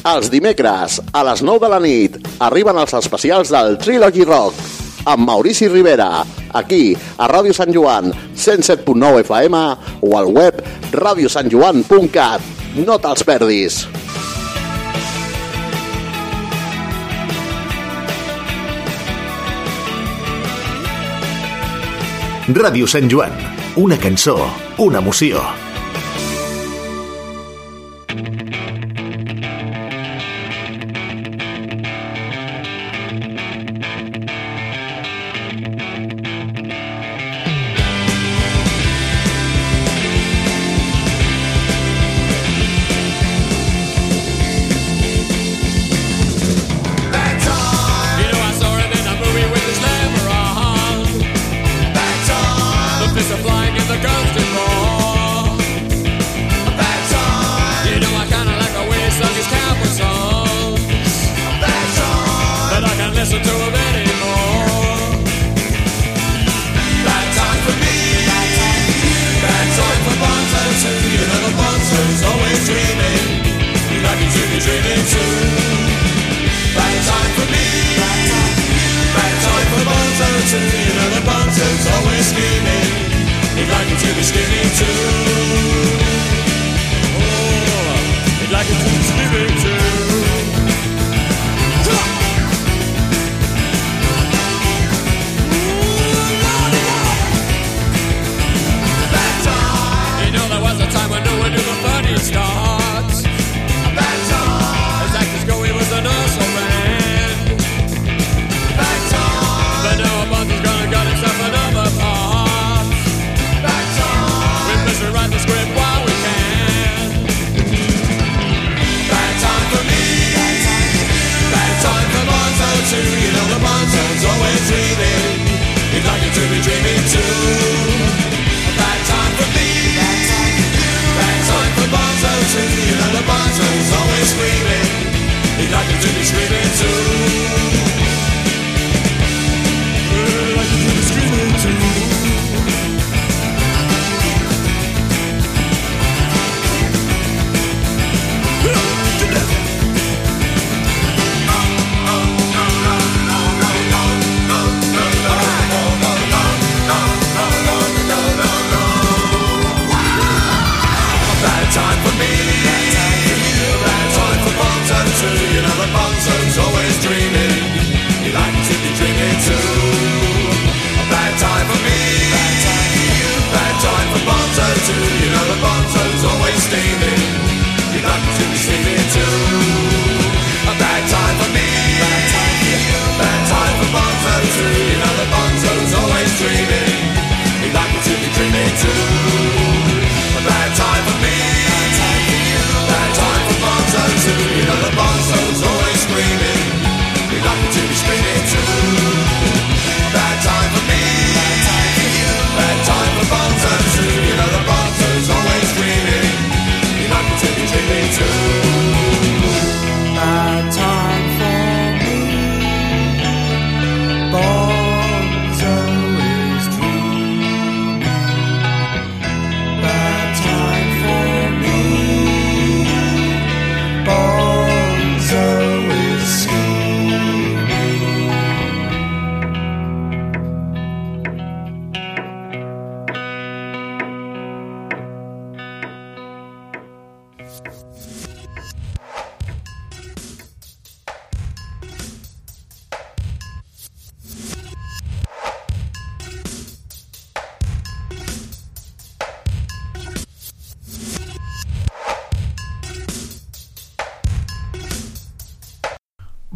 Els dimecres, a les 9 de la nit, arriben els especials del Trilogy Rock amb Maurici Rivera, aquí, a Ràdio Sant Joan, 107.9 FM o al web radiosantjoan.cat. No te'ls perdis! Ràdio Sant Joan. Una cançó, una emoció.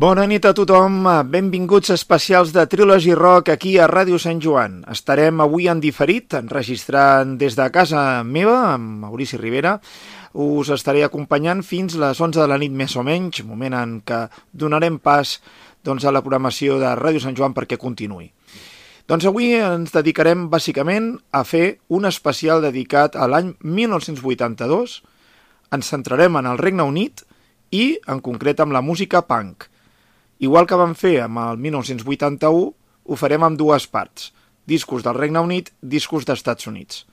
Bona nit a tothom, benvinguts especials de Trilogy Rock aquí a Ràdio Sant Joan. Estarem avui en diferit, enregistrant des de casa meva, amb Maurici Rivera. Us estaré acompanyant fins les 11 de la nit més o menys, moment en què donarem pas doncs, a la programació de Ràdio Sant Joan perquè continuï. Doncs avui ens dedicarem bàsicament a fer un especial dedicat a l'any 1982, ens centrarem en el Regne Unit i en concret amb la música punk. Igual que vam fer amb el 1981, ho farem amb dues parts, discos del Regne Unit, discos d'Estats Units.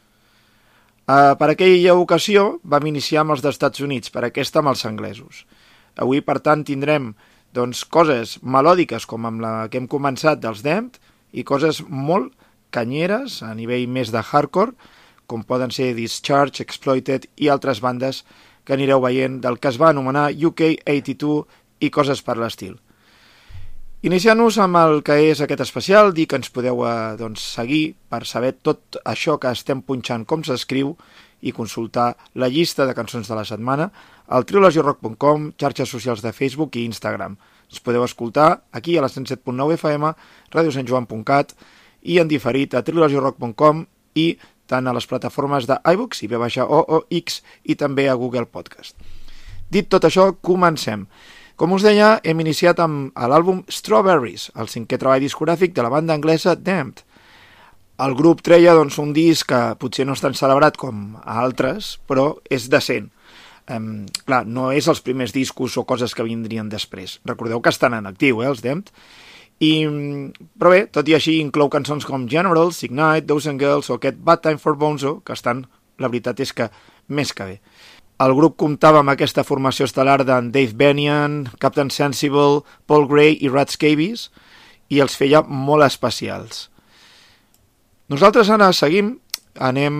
Eh, per aquella ocasió vam iniciar amb els d'Estats Units, per aquesta amb els anglesos. Avui, per tant, tindrem doncs, coses melòdiques com amb la que hem començat dels Dempt i coses molt canyeres a nivell més de hardcore, com poden ser Discharge, Exploited i altres bandes que anireu veient del que es va anomenar UK 82 i coses per l'estil. Iniciant-nos amb el que és aquest especial, dir que ens podeu eh, doncs, seguir per saber tot això que estem punxant com s'escriu i consultar la llista de cançons de la setmana al trilogyrock.com, xarxes socials de Facebook i Instagram. Ens podeu escoltar aquí a la 107.9 FM, radiosantjoan.cat i en diferit a trilogyrock.com i tant a les plataformes d'iBooks i V-OOX i també a Google Podcast. Dit tot això, comencem. Com us deia, hem iniciat amb l'àlbum Strawberries, el cinquè treball discogràfic de la banda anglesa Damned. El grup treia doncs, un disc que potser no és tan celebrat com altres, però és decent. Um, clar, no és els primers discos o coses que vindrien després. Recordeu que estan en actiu, eh, els Damned. I, però bé, tot i així inclou cançons com Generals, Ignite, and Girls o aquest Bad Time for Bonzo, que estan, la veritat és que més que bé. El grup comptava amb aquesta formació estel·lar d'en Dave Bennion, Captain Sensible, Paul Gray i Rat Scabies, i els feia molt especials. Nosaltres ara seguim, anem,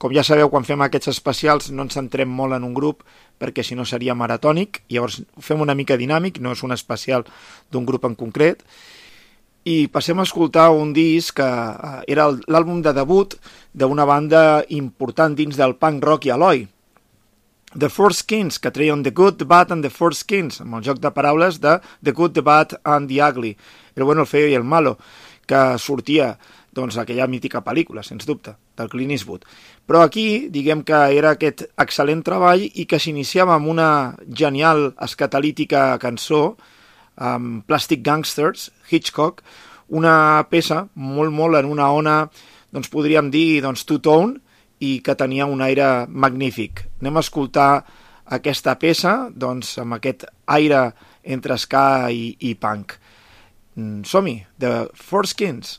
com ja sabeu, quan fem aquests especials no ens centrem molt en un grup perquè si no seria maratònic, llavors fem una mica dinàmic, no és un especial d'un grup en concret, i passem a escoltar un disc que eh, era l'àlbum de debut d'una banda important dins del punk rock i Eloi, The Four Skins, que treien The Good, The Bad and The Four Skins, amb el joc de paraules de The Good, The Bad and The Ugly, el bueno, el feo i el malo, que sortia doncs, aquella mítica pel·lícula, sens dubte, del Clint Eastwood. Però aquí, diguem que era aquest excel·lent treball i que s'iniciava amb una genial escatalítica cançó, amb Plastic Gangsters, Hitchcock, una peça molt, molt en una ona, doncs podríem dir, doncs, two-tone, i que tenia un aire magnífic. Anem a escoltar aquesta peça doncs, amb aquest aire entre ska i, i punk. Mm, Som-hi, The Four Skins.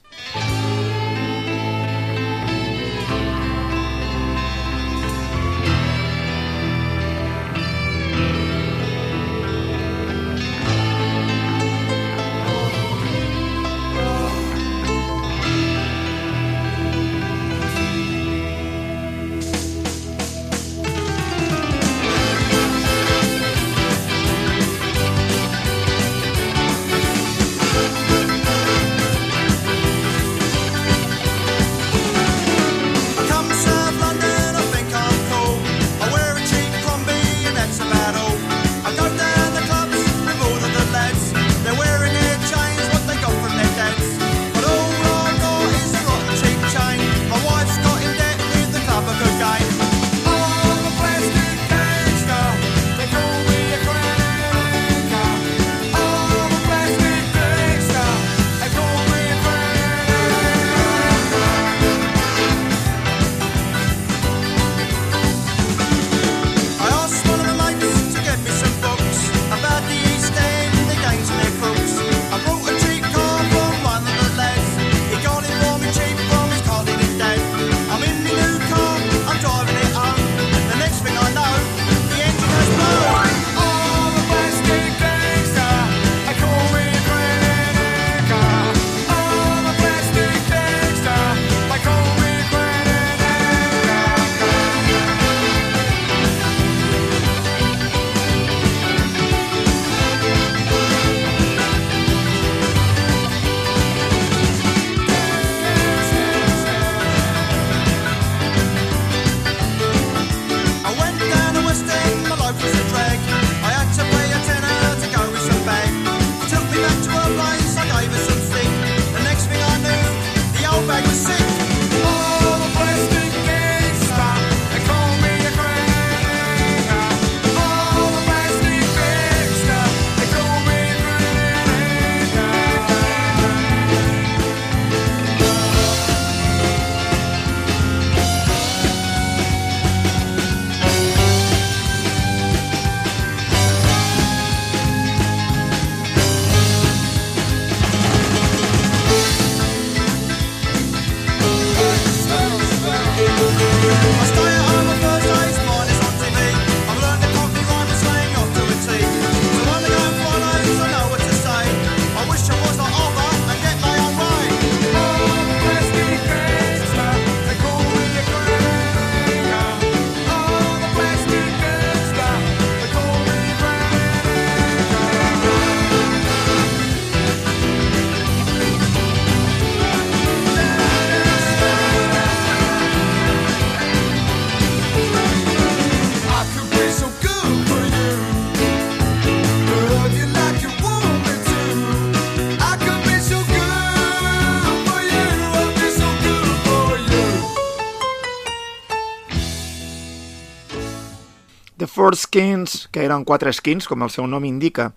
Four Skins, que eren quatre skins, com el seu nom indica.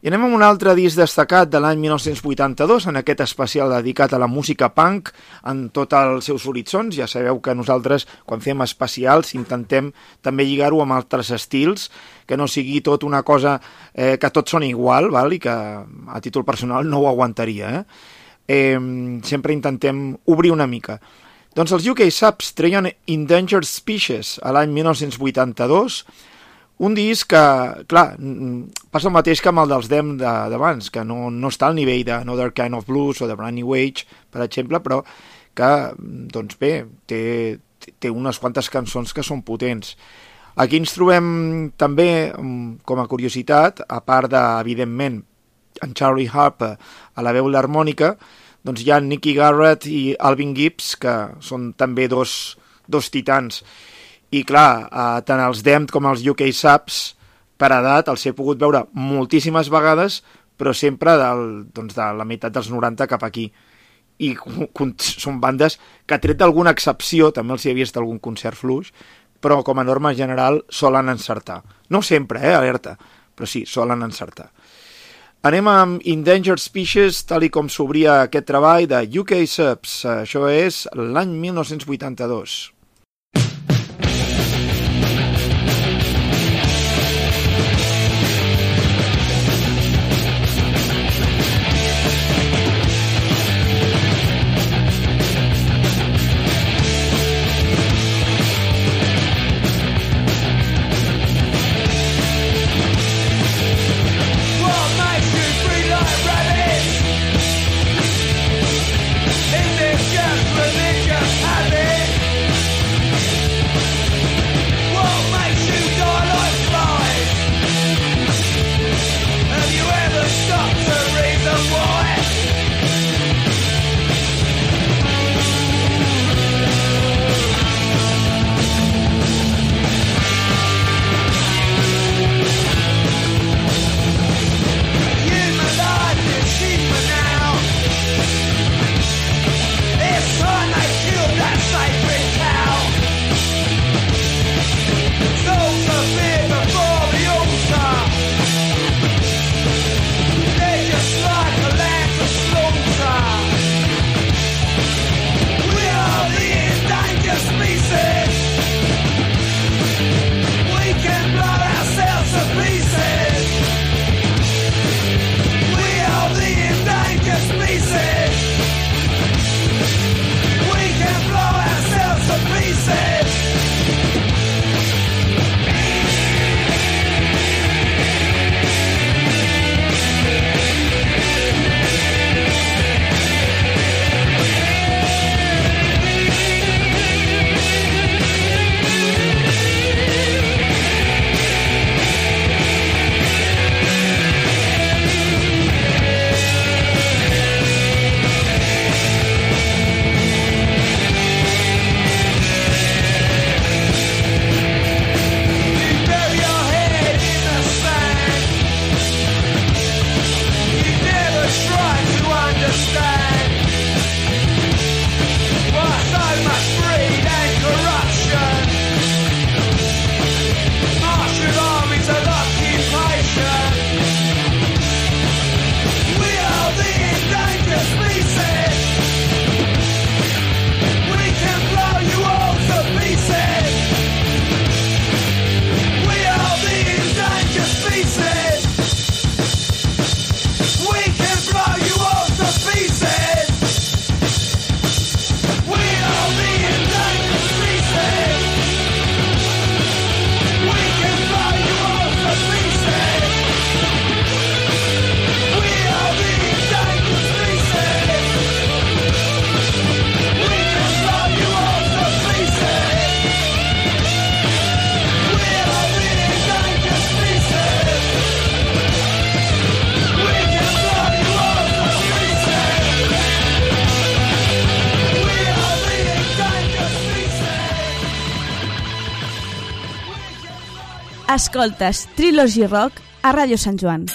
I anem amb un altre disc destacat de l'any 1982, en aquest especial dedicat a la música punk en tots els seus horitzons. Ja sabeu que nosaltres, quan fem especials, intentem també lligar-ho amb altres estils, que no sigui tot una cosa eh, que tot soni igual, val? i que a títol personal no ho aguantaria. Eh? Eh, sempre intentem obrir una mica. Doncs els UK Subs treien Endangered Species a l'any 1982, un disc que, clar, passa el mateix que amb el dels Dem d'abans, que no, no està al nivell de Another Kind of Blues o de Brand New Age, per exemple, però que, doncs bé, té, té unes quantes cançons que són potents. Aquí ens trobem també, com a curiositat, a part de, evidentment, en Charlie Harper a la veu l'harmònica, doncs hi ha Nicky Garrett i Alvin Gibbs, que són també dos, dos titans. I clar, eh, tant els Damned com els UK Subs, per edat, els he pogut veure moltíssimes vegades, però sempre del, doncs de la meitat dels 90 cap aquí. I són bandes que, tret d'alguna excepció, també els hi he vist algun concert fluix, però com a norma general solen encertar. No sempre, eh, alerta, però sí, solen encertar. Anem amb Endangered Species, tal i com s'obria aquest treball de UK Subs. Això és l'any 1982. Escoltes Trilogy Rock a Ràdio Sant Joan.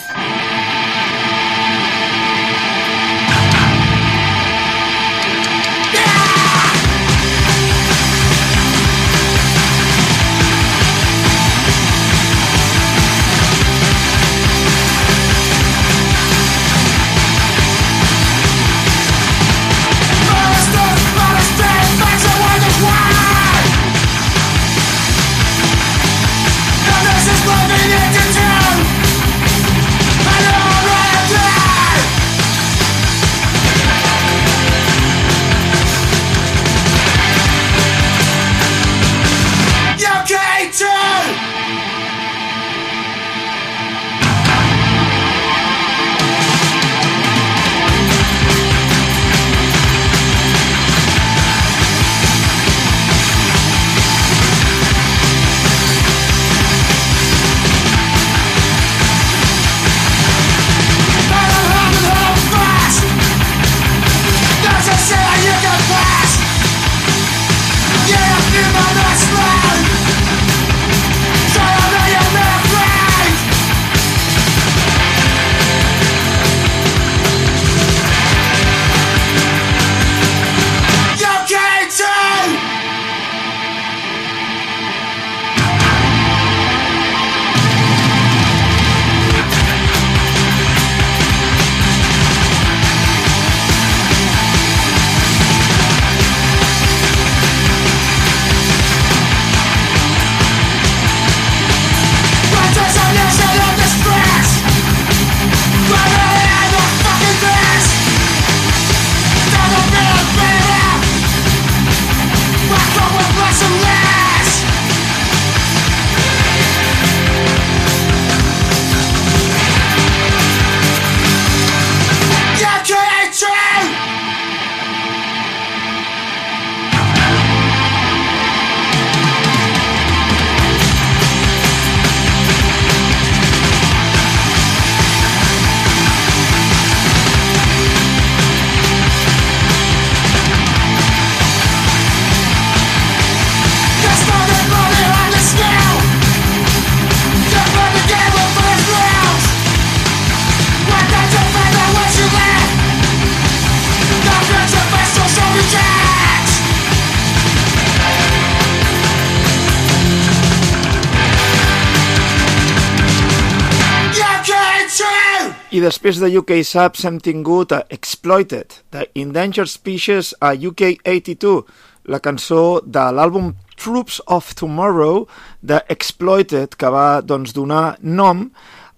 Després de UK Subs hem tingut a Exploited, de Endangered Species a UK 82, la cançó de l'àlbum Troops of Tomorrow de Exploited, que va doncs, donar nom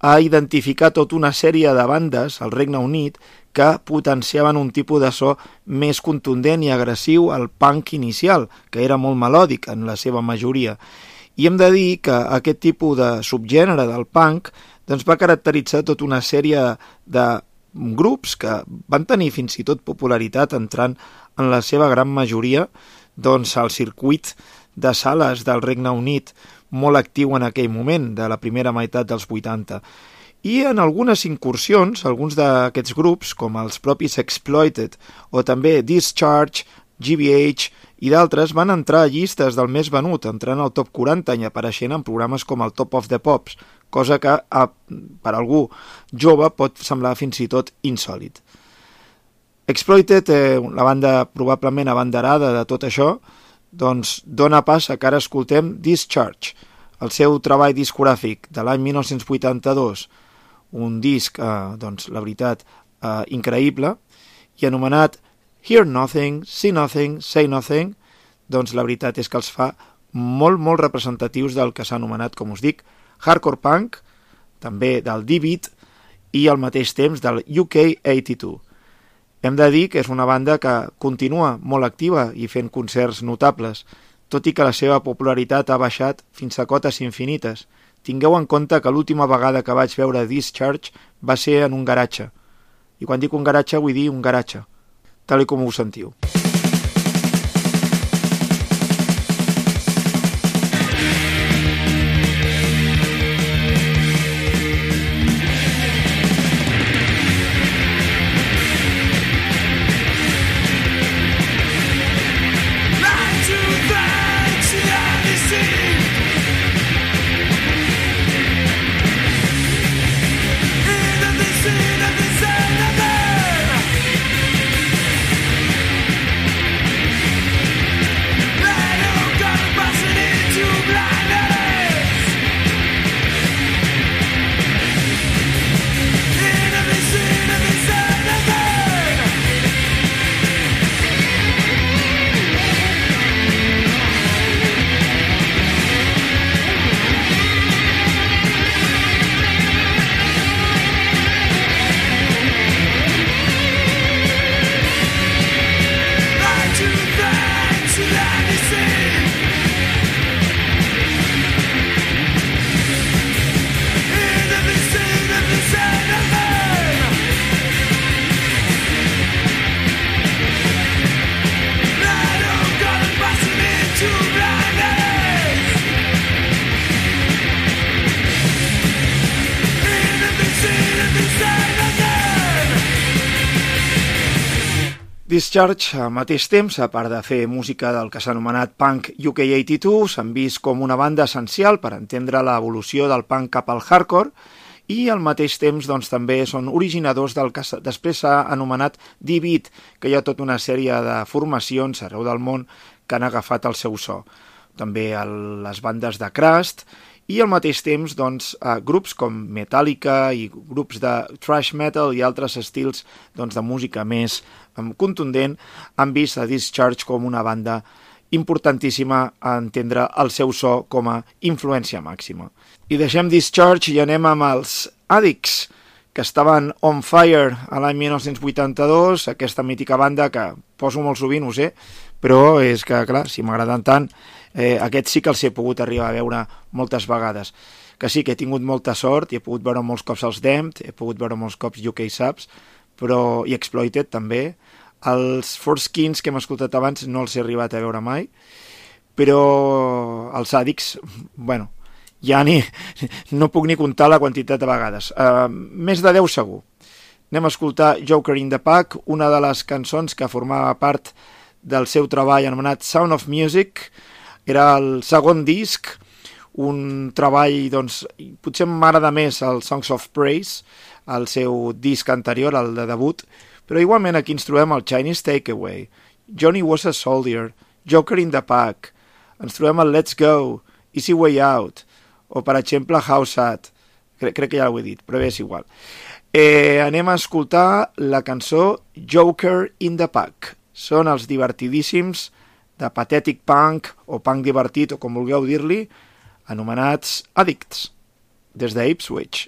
a identificar tota una sèrie de bandes al Regne Unit que potenciaven un tipus de so més contundent i agressiu al punk inicial, que era molt melòdic en la seva majoria. I hem de dir que aquest tipus de subgènere del punk doncs va caracteritzar tota una sèrie de grups que van tenir fins i tot popularitat entrant en la seva gran majoria doncs, al circuit de sales del Regne Unit molt actiu en aquell moment, de la primera meitat dels 80. I en algunes incursions, alguns d'aquests grups, com els propis Exploited o també Discharge, GBH i d'altres, van entrar a llistes del més venut, entrant al top 40 i apareixent en programes com el Top of the Pops, cosa que a, per algú jove pot semblar fins i tot insòlid. Exploited, eh, la banda probablement abanderada de tot això, doncs dona pas a que ara escoltem Discharge, el seu treball discogràfic de l'any 1982, un disc, eh, doncs, la veritat, eh, increïble, i anomenat Hear Nothing, See Nothing, Say Nothing, doncs la veritat és que els fa molt, molt representatius del que s'ha anomenat, com us dic, hardcore punk, també del D-Beat i al mateix temps del UK 82. Hem de dir que és una banda que continua molt activa i fent concerts notables, tot i que la seva popularitat ha baixat fins a cotes infinites. Tingueu en compte que l'última vegada que vaig veure Discharge va ser en un garatge. I quan dic un garatge vull dir un garatge, tal com ho sentiu. Discharge, al mateix temps, a part de fer música del que s'ha anomenat Punk UK 82, s'han vist com una banda essencial per entendre l'evolució del punk cap al hardcore i al mateix temps doncs, també són originadors del que després s'ha anomenat D-Beat, que hi ha tota una sèrie de formacions arreu del món que han agafat el seu so. També el, les bandes de Crust i al mateix temps doncs, grups com Metallica i grups de thrash metal i altres estils doncs, de música més contundent han vist a Discharge com una banda importantíssima a entendre el seu so com a influència màxima. I deixem Discharge i anem amb els Addicts, que estaven on fire a l'any 1982, aquesta mítica banda que poso molt sovint, ho sé, però és que, clar, si m'agraden tant, eh, aquest sí que els he pogut arribar a veure moltes vegades. Que sí que he tingut molta sort i he pogut veure molts cops els Damned, he pogut veure molts cops UK Subs, però i Exploited també. Els Force Kings que hem escoltat abans no els he arribat a veure mai, però els Addicts, bueno, ja ni, no puc ni comptar la quantitat de vegades. Uh, més de 10 segur. Anem a escoltar Joker in the Pack, una de les cançons que formava part del seu treball anomenat Sound of Music. Era el segon disc, un treball, doncs, potser m'agrada més el Songs of Praise, el seu disc anterior, el de debut, però igualment aquí ens trobem el Chinese Takeaway, Johnny Was a Soldier, Joker in the Pack, ens trobem el Let's Go, Easy Way Out, o per exemple How Sad, crec, crec que ja ho he dit, però bé, és igual. Eh, anem a escoltar la cançó Joker in the Pack. Són els divertidíssims de Pathetic Punk o Punk divertit o com vulgueu dir-li, anomenats Addicts, des de Ipswich.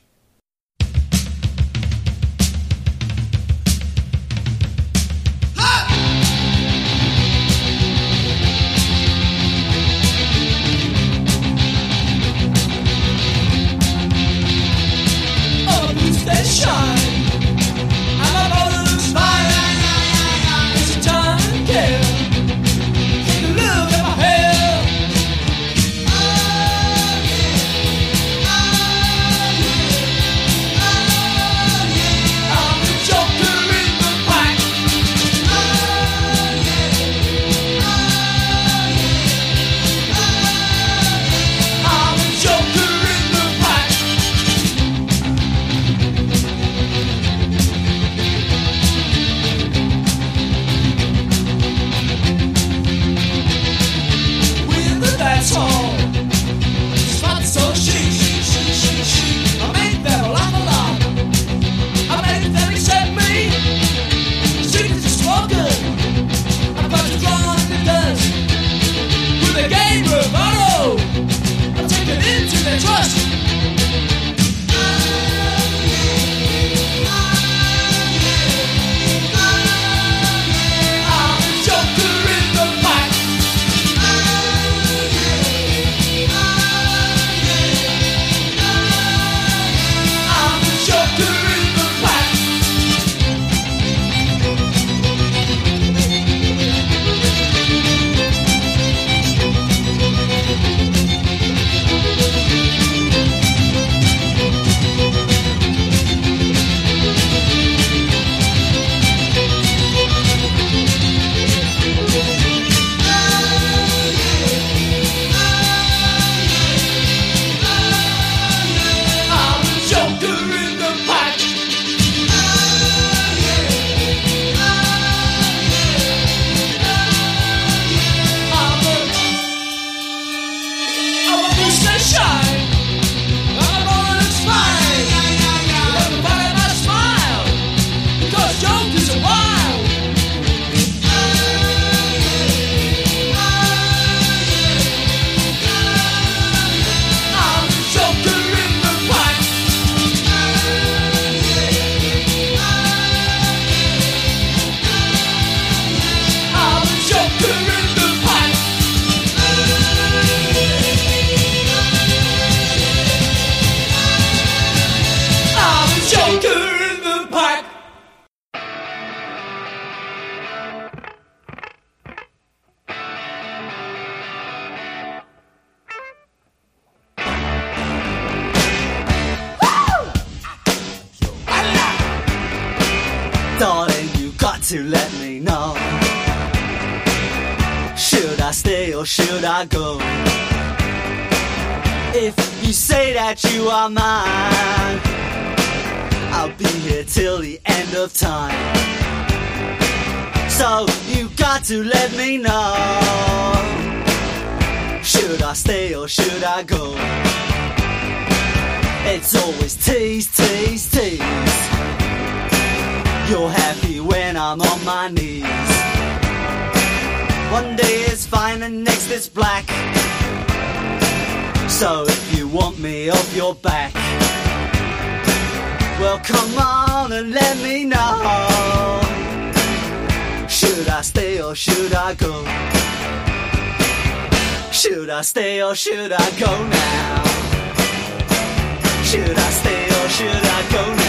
You're happy when I'm on my knees. One day is fine and next is black. So if you want me off your back, well come on and let me know. Should I stay or should I go? Should I stay or should I go now? Should I stay or should I go now?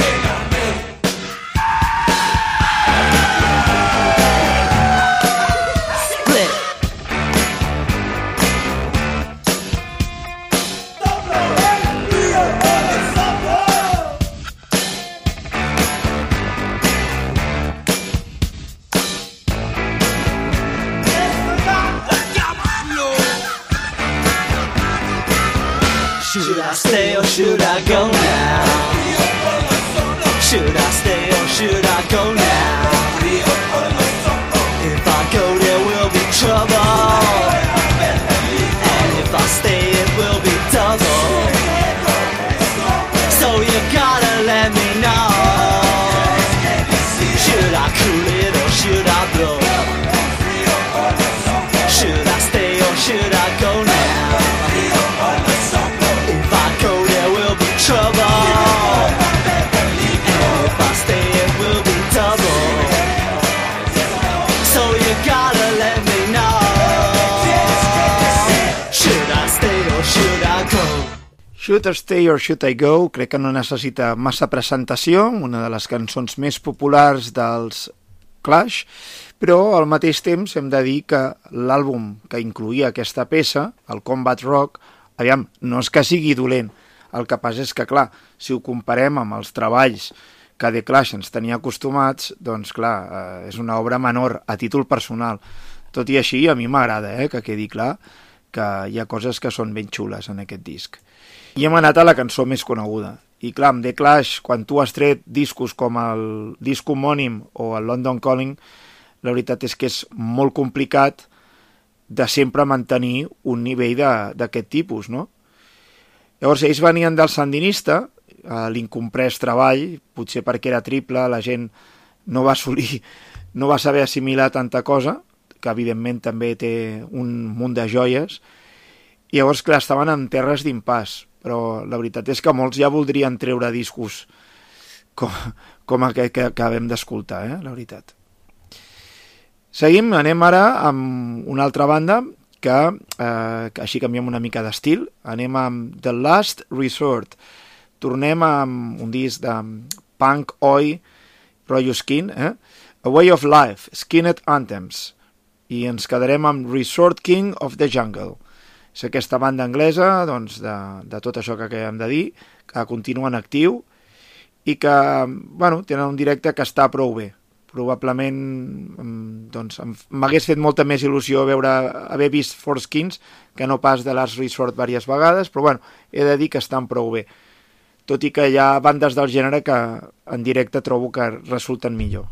I stay or should I go now? Should I stay or should I go now? If I go, there will be trouble. And if I stay, it will be double. So you gotta let me know. Should I cool it or should I blow? Should I stay or should I go now? Should I Stay or Should I Go crec que no necessita massa presentació, una de les cançons més populars dels Clash, però al mateix temps hem de dir que l'àlbum que incluïa aquesta peça, el Combat Rock, aviam, no és que sigui dolent, el que passa és que, clar, si ho comparem amb els treballs que The Clash ens tenia acostumats, doncs, clar, eh, és una obra menor a títol personal. Tot i així, a mi m'agrada, eh, que quedi clar que hi ha coses que són ben xules en aquest disc. I hem anat a la cançó més coneguda. I clar, amb The Clash, quan tu has tret discos com el disc homònim o el London Calling, la veritat és que és molt complicat de sempre mantenir un nivell d'aquest tipus, no? Llavors, ells venien del Sandinista, l'incomprès treball, potser perquè era triple, la gent no va assolir, no va saber assimilar tanta cosa, que evidentment també té un munt de joies, i llavors, clar, estaven en terres d'impàs, però la veritat és que molts ja voldrien treure discos com, com aquest que acabem d'escoltar, eh? la veritat. Seguim, anem ara amb una altra banda que, eh, que així canviem una mica d'estil. Anem amb The Last Resort. Tornem amb un disc de punk, oi, rotllo skin, eh? A Way of Life, Skinhead Anthems. I ens quedarem amb Resort King of the Jungle. És aquesta banda anglesa doncs, de, de tot això que acabem de dir, que continua en actiu i que bueno, tenen un directe que està prou bé. Probablement mm, doncs, m'hagués fet molta més il·lusió veure, haver vist Four Skins que no pas de Last Resort diverses vegades, però bueno, he de dir que estan prou bé. Tot i que hi ha bandes del gènere que en directe trobo que resulten millor.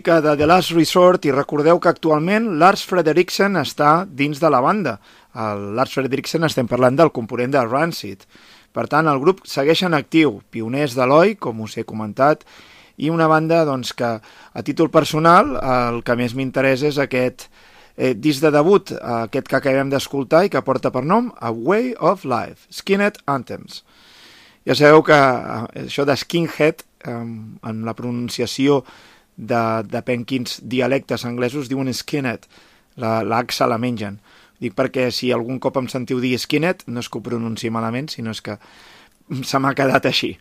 Música de The Last Resort i recordeu que actualment Lars Frederiksen està dins de la banda. El Lars Frederiksen estem parlant del component de Rancid. Per tant, el grup segueix en actiu, pioners d'Eloi, com us he comentat, i una banda doncs, que a títol personal el que més m'interessa és aquest eh, disc de debut, aquest que acabem d'escoltar i que porta per nom A Way of Life, Skinhead Anthems. Ja sabeu que eh, això de skinhead, eh, en la pronunciació de, depèn quins dialectes anglesos diuen skinhead, la, la la mengen. Dic perquè si algun cop em sentiu dir skinhead, no és que ho pronunciï malament, sinó és que se m'ha quedat així.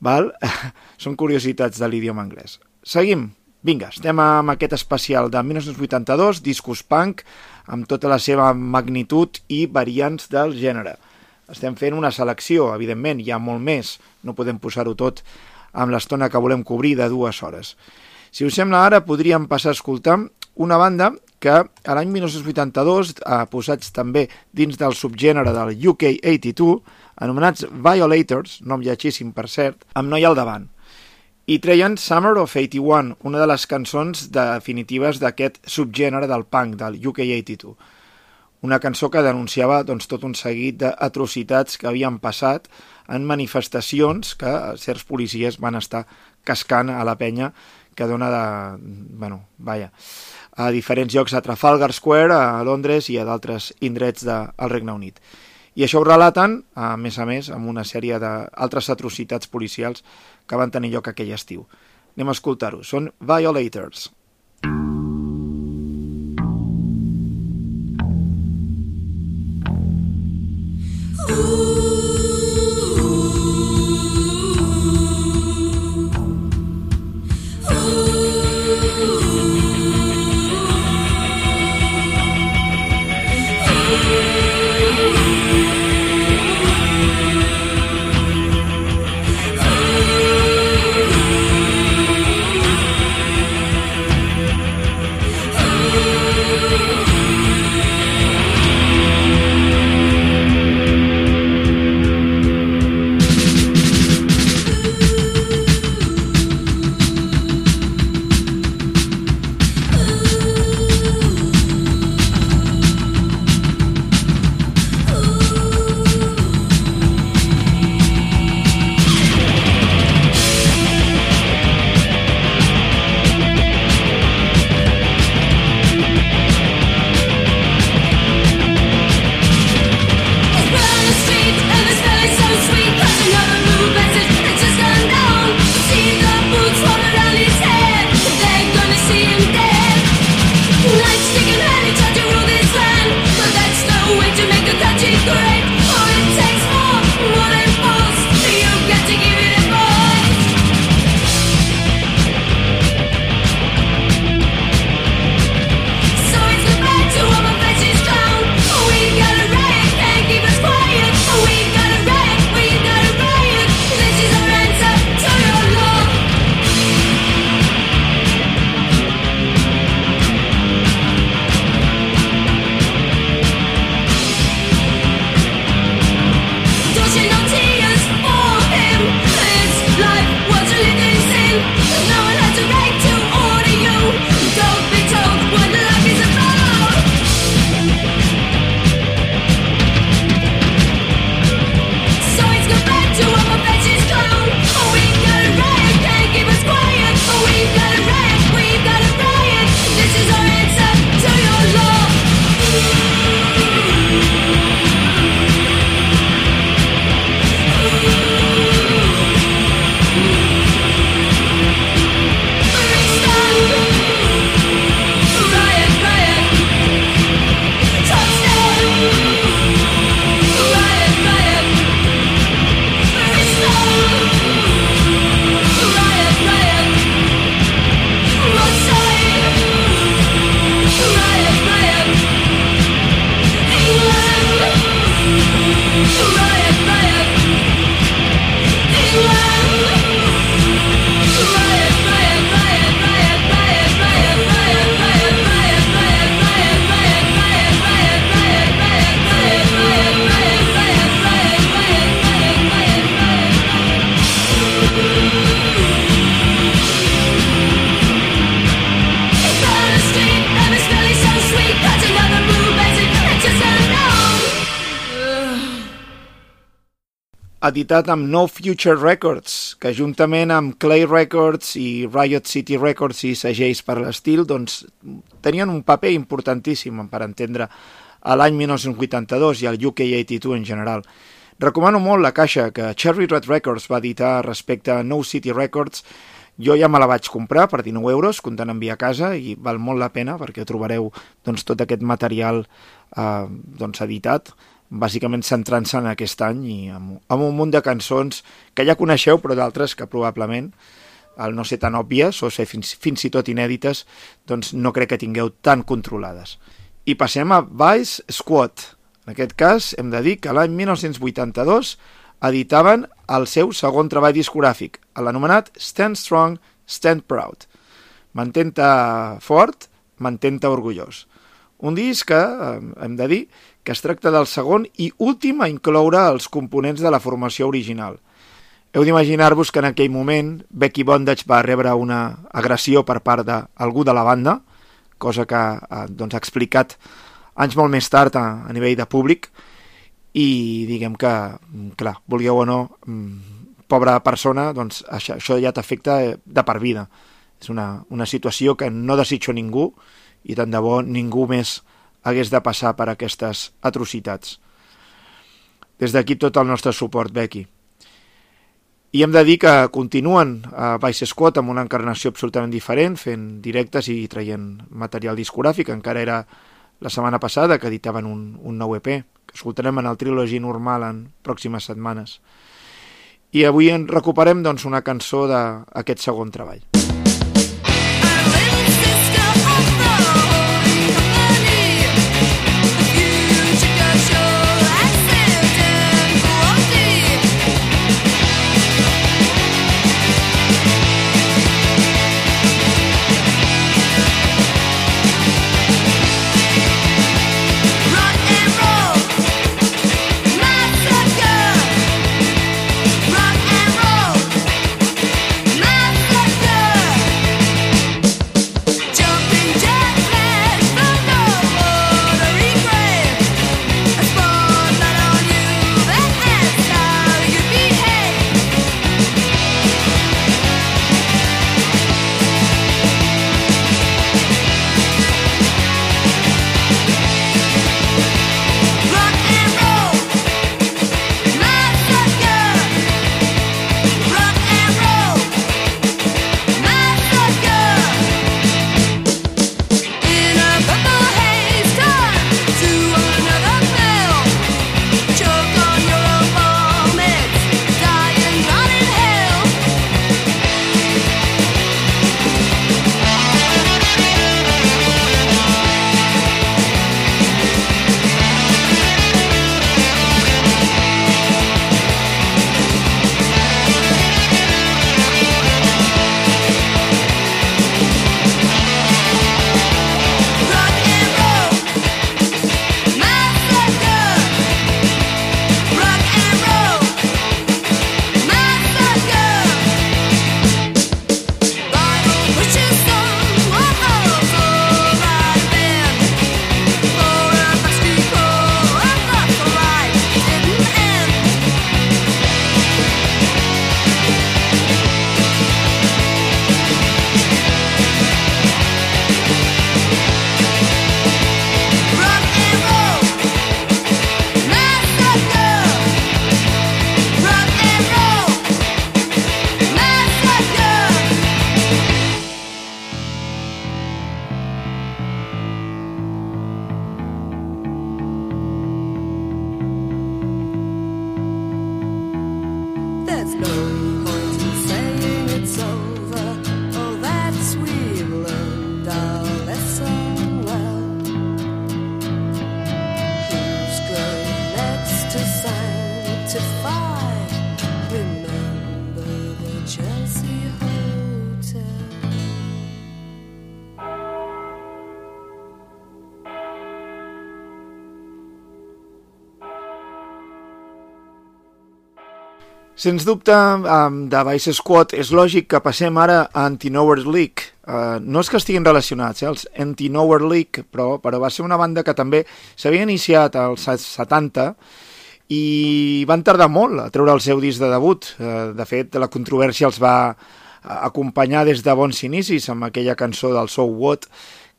Val? Són curiositats de l'idioma anglès. Seguim. Vinga, estem amb aquest especial de 1982, discos punk, amb tota la seva magnitud i variants del gènere. Estem fent una selecció, evidentment, hi ha molt més, no podem posar-ho tot amb l'estona que volem cobrir de dues hores. Si us sembla ara, podríem passar a escoltar una banda que a l'any 1982, eh, posats també dins del subgènere del UK82, anomenats Violators, nom lletgíssim per cert, amb noi al davant. I treien Summer of 81, una de les cançons definitives d'aquest subgènere del punk, del UK82. Una cançó que denunciava doncs, tot un seguit d'atrocitats que havien passat en manifestacions que certs policies van estar cascant a la penya que dona de... bueno, vaja, a diferents llocs a Trafalgar Square, a Londres i a d'altres indrets del de, Regne Unit. I això ho relaten, a més a més, amb una sèrie d'altres atrocitats policials que van tenir lloc aquell estiu. Anem a escoltar-ho. Són Violators. Ooh. Editat amb No Future Records, que juntament amb Clay Records i Riot City Records i segells per l'estil, doncs tenien un paper importantíssim per entendre l'any 1982 i al UK 82 en general. Recomano molt la caixa que Cherry Red Records va editar respecte a No City Records. Jo ja me la vaig comprar per 19 euros, comptant enviar a casa, i val molt la pena perquè trobareu doncs, tot aquest material eh, doncs, editat, bàsicament centrant-se en aquest any i amb, amb un munt de cançons que ja coneixeu, però d'altres que probablement, al no ser tan òbvies o ser fins, fins i tot inèdites, doncs no crec que tingueu tan controlades. I passem a Vice Squad. En aquest cas, hem de dir que l'any 1982 editaven el seu segon treball discogràfic, l'anomenat Stand Strong, Stand Proud. Mantenta fort, mantenta orgullós. Un disc que, eh, hem de dir, que es tracta del segon i últim a incloure els components de la formació original. Heu d'imaginar-vos que en aquell moment Becky Bondage va rebre una agressió per part d'algú de la banda, cosa que eh, doncs, ha explicat anys molt més tard a, a nivell de públic, i diguem que, mm, clar, vulgueu o no, mm, pobra persona, doncs això, això ja t'afecta de per vida. És una, una situació que no desitjo ningú i tant de bo ningú més hagués de passar per aquestes atrocitats. Des d'aquí tot el nostre suport, Becky. I hem de dir que continuen a Vice Squad amb una encarnació absolutament diferent, fent directes i traient material discogràfic. Encara era la setmana passada que editaven un, un nou EP, que escoltarem en el Trilogy normal en pròximes setmanes. I avui en recuperem doncs, una cançó d'aquest segon treball. Sens dubte, um, de Vice Squad és lògic que passem ara a Anti-Nowhere League. Uh, no és que estiguin relacionats, eh, els Anti-Nowhere League, però, però va ser una banda que també s'havia iniciat als 70 i van tardar molt a treure el seu disc de debut. Eh, de fet, la controvèrsia els va acompanyar des de bons inicis amb aquella cançó del So What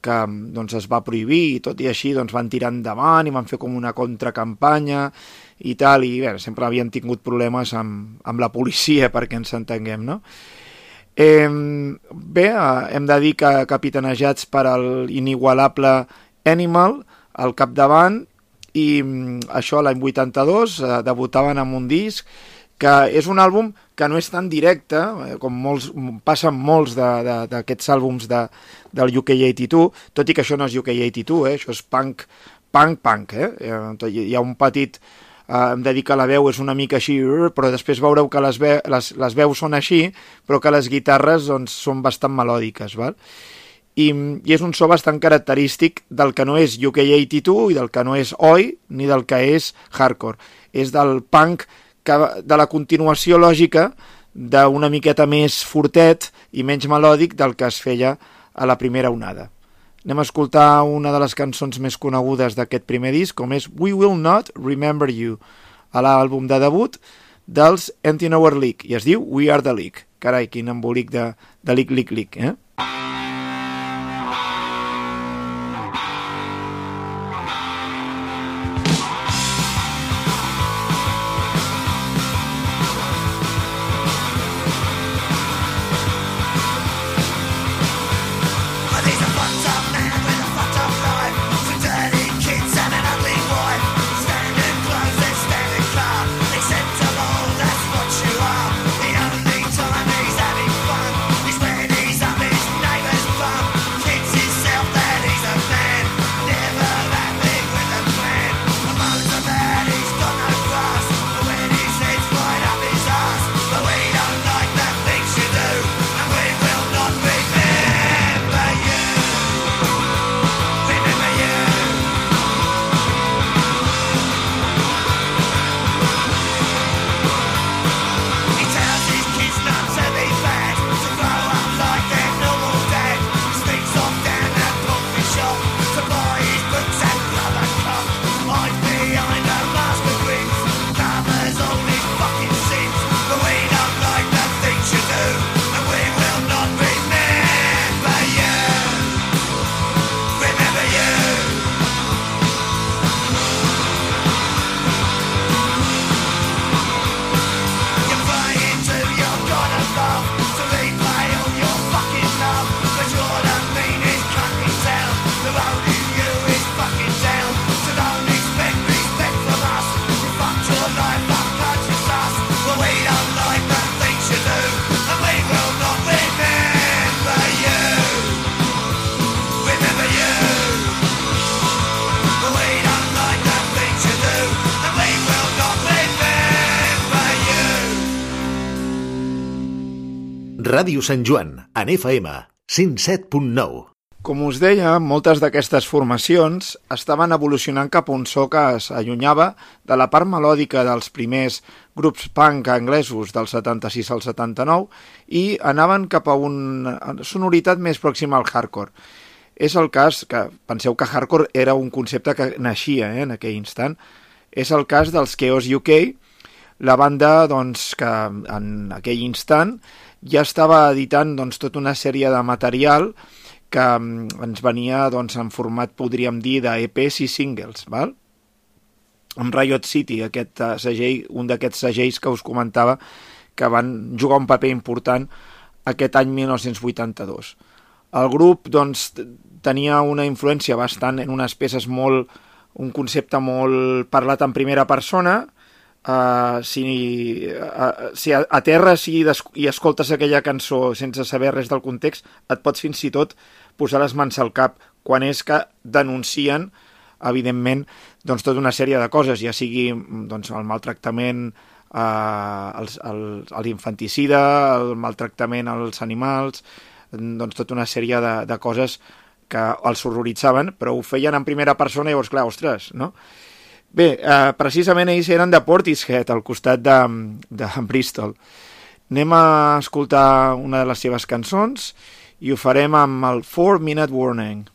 que doncs, es va prohibir i tot i així doncs, van tirar endavant i van fer com una contracampanya i tal, i bé, sempre havien tingut problemes amb, amb la policia perquè ens entenguem, no? Eh, bé, hem de dir que capitanejats per al inigualable Animal al capdavant i mm, això l'any 82 eh, debutaven amb un disc que és un àlbum que no és tan directe, eh, com molts, passen molts d'aquests àlbums de, del UK82, tot i que això no és UK82, eh? això és punk, punk, punk, eh? Eh, Hi ha un petit... Uh, em de dir que la veu és una mica així, urr, però després veureu que les, ve les, les veus són així, però que les guitarres doncs, són bastant melòdiques, val? I, i és un so bastant característic del que no és UK82 i del que no és Oi ni del que és hardcore. És del punk que, de la continuació lògica d'una miqueta més fortet i menys melòdic del que es feia a la primera onada. Anem a escoltar una de les cançons més conegudes d'aquest primer disc, com és We Will Not Remember You, a l'àlbum de debut dels Nowhere League, i es diu We Are The League. Carai, quin embolic de, de League, League, League, eh? Ràdio Sant Joan, en FM 107.9. Com us deia, moltes d'aquestes formacions estaven evolucionant cap a un so que s'allunyava de la part melòdica dels primers grups punk anglesos del 76 al 79 i anaven cap a una sonoritat més pròxima al hardcore. És el cas que, penseu que hardcore era un concepte que naixia eh, en aquell instant, és el cas dels Chaos UK, la banda doncs, que en aquell instant ja estava editant doncs, tota una sèrie de material que mm, ens venia doncs, en format, podríem dir, d'EPs i singles, val? amb Riot City, aquest eh, segell, un d'aquests segells que us comentava que van jugar un paper important aquest any 1982. El grup doncs, tenia una influència bastant en unes peces molt, un concepte molt parlat en primera persona, Uh, si, uh, si a, a terra si des, i escoltes aquella cançó sense saber res del context, et pots fins i tot posar les mans al cap quan és que denuncien evidentment doncs, tota una sèrie de coses, ja sigui doncs, el maltractament eh, a l'infanticida, el maltractament als animals, doncs tota una sèrie de, de coses que els horroritzaven, però ho feien en primera persona i llavors, clar, ostres, no? Bé, eh, precisament ells eren de Portishead, al costat de, de Bristol. Anem a escoltar una de les seves cançons i ho farem amb el 4 Minute Warning.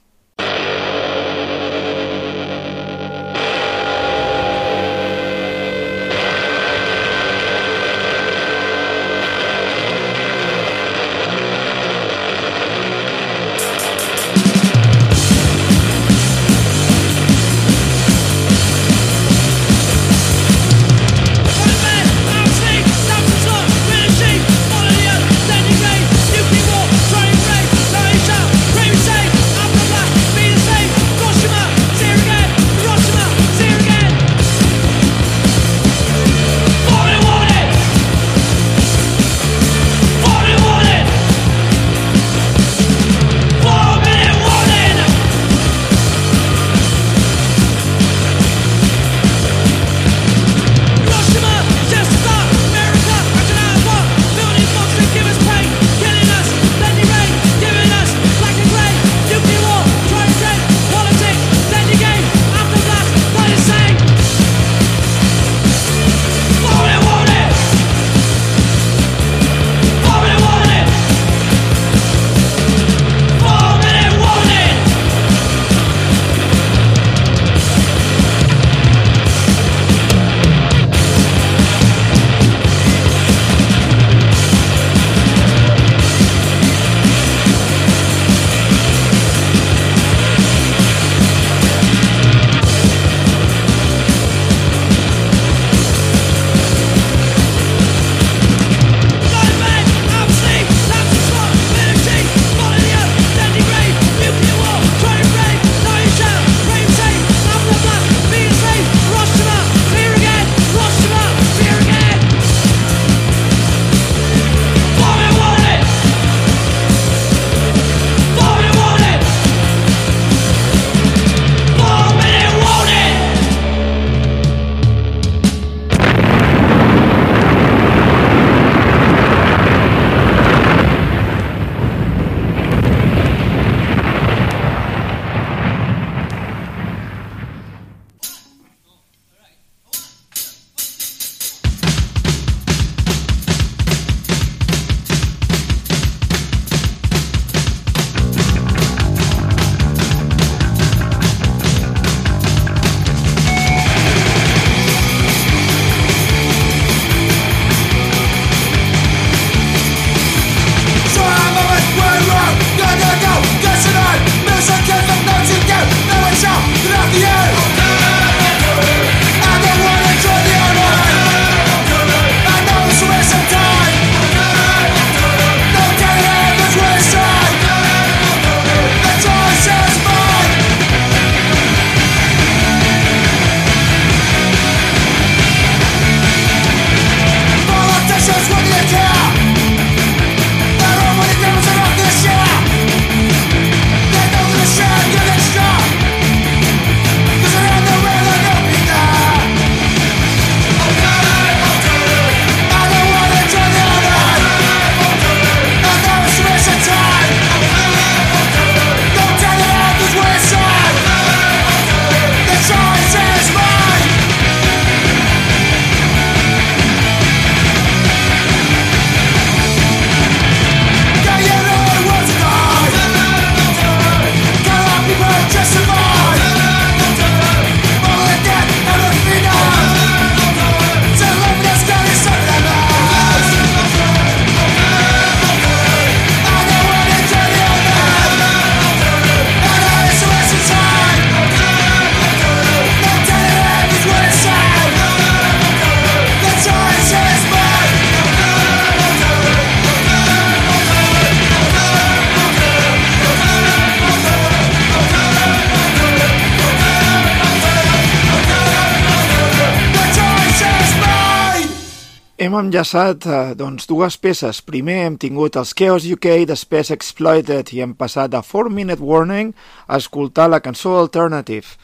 Hem enllaçat eh, doncs, dues peces. Primer hem tingut els Chaos UK de Space Exploited i hem passat de 4 Minute Warning a escoltar la cançó Alternative.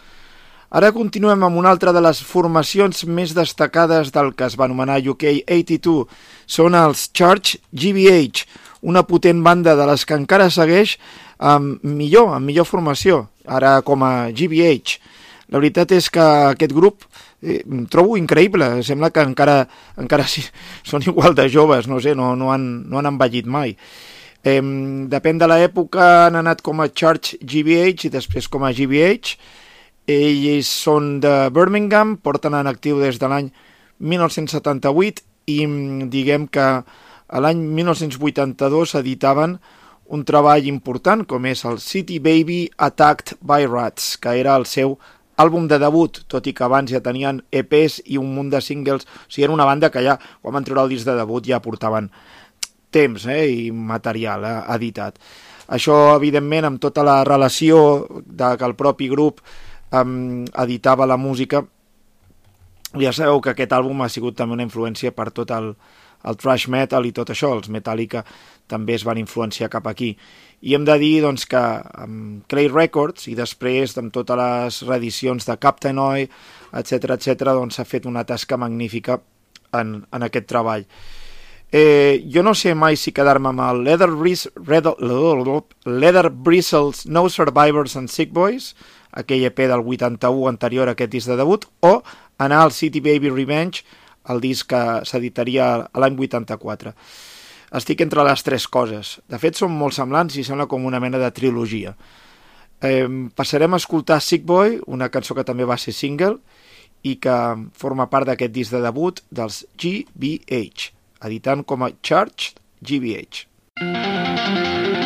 Ara continuem amb una altra de les formacions més destacades del que es va anomenar UK 82. Són els Church GBH, una potent banda de les que encara segueix amb millor, amb millor formació, ara com a GBH. La veritat és que aquest grup eh, trobo increïble, sembla que encara, encara sí, són igual de joves, no sé, no, no, han, no han envellit mai. Eh, depèn de l'època, han anat com a Church GBH i després com a GBH. Ells són de Birmingham, porten en actiu des de l'any 1978 i diguem que a l'any 1982 editaven un treball important com és el City Baby Attacked by Rats, que era el seu àlbum de debut, tot i que abans ja tenien EPs i un munt de singles, o sigui, era una banda que ja, quan van treure el disc de debut, ja portaven temps eh, i material eh, editat. Això, evidentment, amb tota la relació de que el propi grup eh, editava la música, ja sabeu que aquest àlbum ha sigut també una influència per tot el, el thrash metal i tot això, els Metallica també es van influenciar cap aquí. I hem de dir doncs, que amb Clay Records i després amb totes les reedicions de Captain Oi, etc etc, doncs s'ha fet una tasca magnífica en, en aquest treball. Eh, jo no sé mai si quedar-me amb el Leather, Bris, Red, Leather Bristles No Survivors and Sick Boys, aquell EP del 81 anterior a aquest disc de debut, o anar al City Baby Revenge, el disc que s'editaria l'any 84. Estic entre les tres coses. De fet, són molt semblants i sembla com una mena de trilogia. Eh, passarem a escoltar Sick Boy, una cançó que també va ser single i que forma part d'aquest disc de debut dels GBH, editant com a Charged GBH. Close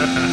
ha ha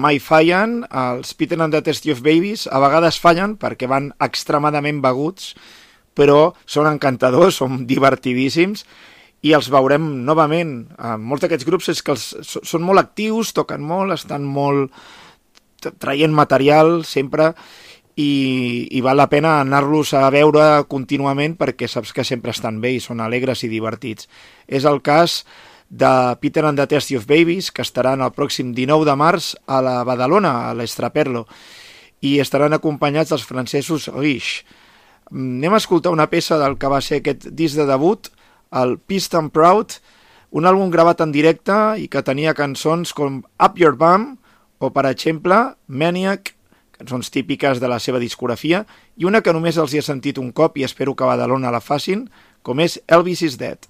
mai fallen, els Peter and the Testy of Babies a vegades fallen perquè van extremadament beguts, però són encantadors, són divertidíssims i els veurem novament. Eh, molts d'aquests grups és que els, són molt actius, toquen molt, estan molt traient material sempre i, i val la pena anar-los a veure contínuament perquè saps que sempre estan bé i són alegres i divertits. És el cas de Peter and the Tasty of Babies, que estaran el pròxim 19 de març a la Badalona, a l'Estraperlo, i estaran acompanyats dels francesos Riche. Mm, Anem a escoltar una peça del que va ser aquest disc de debut, el Pissed and Proud, un àlbum gravat en directe i que tenia cançons com Up Your Bum o, per exemple, Maniac, cançons típiques de la seva discografia, i una que només els hi he sentit un cop i espero que a Badalona la facin, com és Elvis is Dead,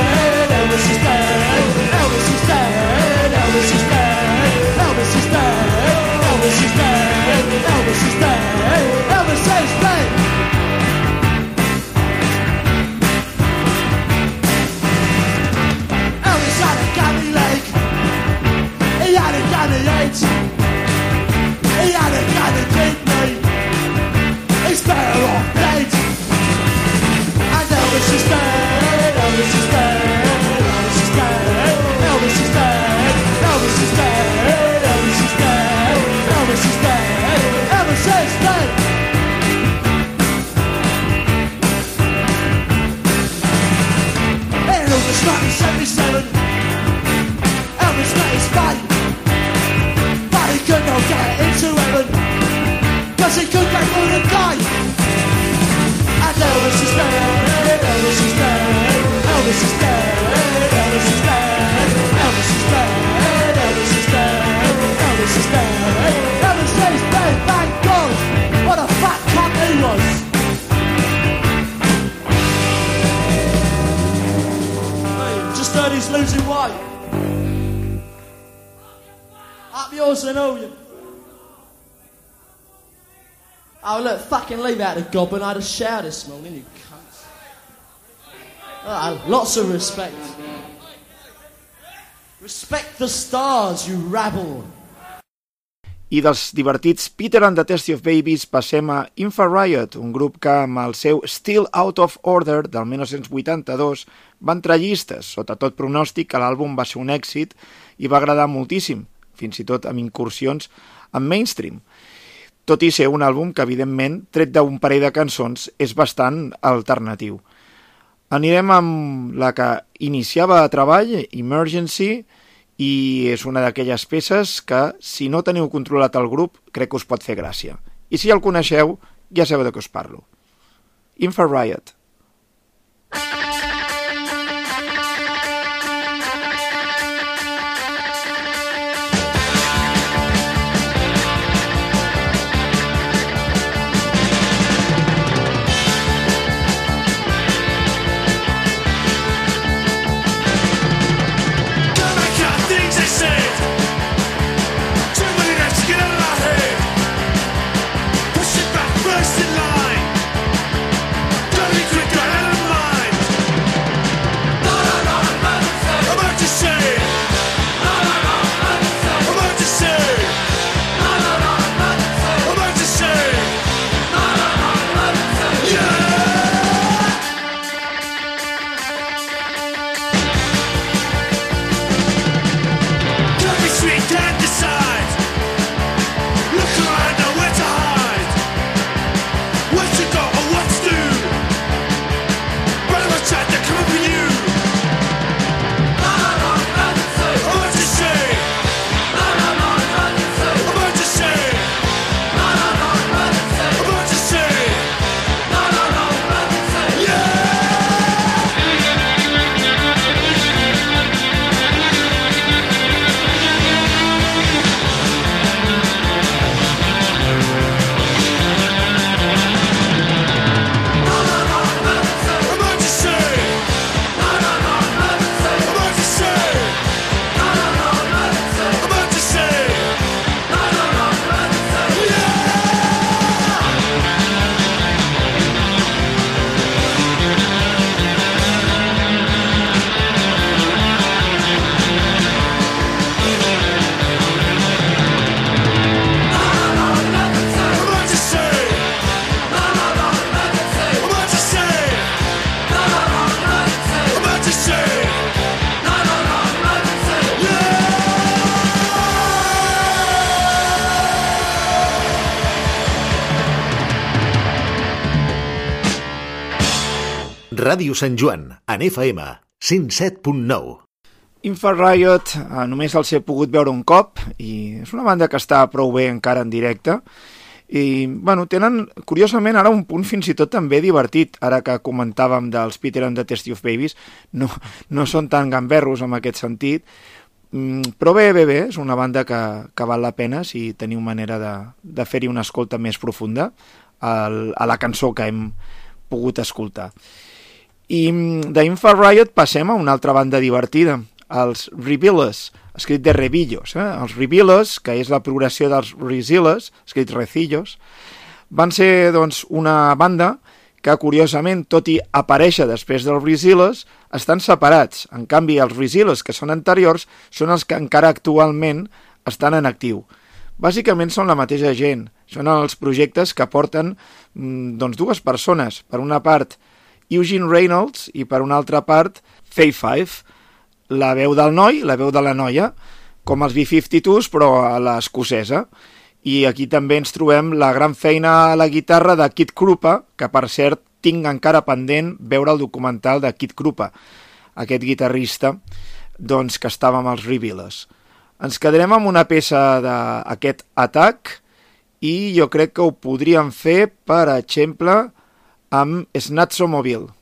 1977, Elvis met his fate. But he could not get into heaven, cause he could get the. And Elvis is dead, Elvis is dead, Elvis is dead, losing weight. Up yours and all you. Oh look, fucking leave out the goblin. I had a shower this morning, you cunts. Ah, lots of respect. Respect the stars, you rabble. I dels divertits Peter and the Tasty of Babies passem a Infrared, un grup que amb el seu Still Out of Order del 1982 va entrar llistes, sota tot pronòstic que l'àlbum va ser un èxit i va agradar moltíssim, fins i tot amb incursions en mainstream. Tot i ser un àlbum que, evidentment, tret d'un parell de cançons, és bastant alternatiu. Anirem amb la que iniciava a treball, Emergency, i és una d'aquelles peces que, si no teniu controlat el grup, crec que us pot fer gràcia. I si el coneixeu, ja sabeu de què us parlo. Infra Riot. Ràdio Sant Joan, en FM 107.9. Infrariot eh, només els he pogut veure un cop i és una banda que està prou bé encara en directe i, bueno, tenen, curiosament, ara un punt fins i tot també divertit, ara que comentàvem dels Peter and the Testy of Babies, no, no són tan gamberros en aquest sentit, mm, però bé, bé, bé, és una banda que, que val la pena si teniu manera de, de fer-hi una escolta més profunda al, a la cançó que hem pogut escoltar. I mm, d'Infa Riot passem a una altra banda divertida, els Revealers, escrit de Revillos. Eh? Els Revealers, que és la progressió dels Rezilles, escrit Recillos, van ser doncs, una banda que, curiosament, tot i aparèixer després dels Rezilles, estan separats. En canvi, els Rezilles, que són anteriors, són els que encara actualment estan en actiu. Bàsicament són la mateixa gent. Són els projectes que porten mm, doncs, dues persones. Per una part, Eugene Reynolds i per una altra part, Faye Five, la veu del noi, la veu de la noia, com els B-52s, però a l'escocesa. I aquí també ens trobem la gran feina a la guitarra de Kid Krupa, que per cert tinc encara pendent veure el documental de Kid Krupa, aquest guitarrista doncs, que estava amb els Revealers. Ens quedarem amb una peça d'aquest atac i jo crec que ho podríem fer, per exemple, amb Snatso Mobile.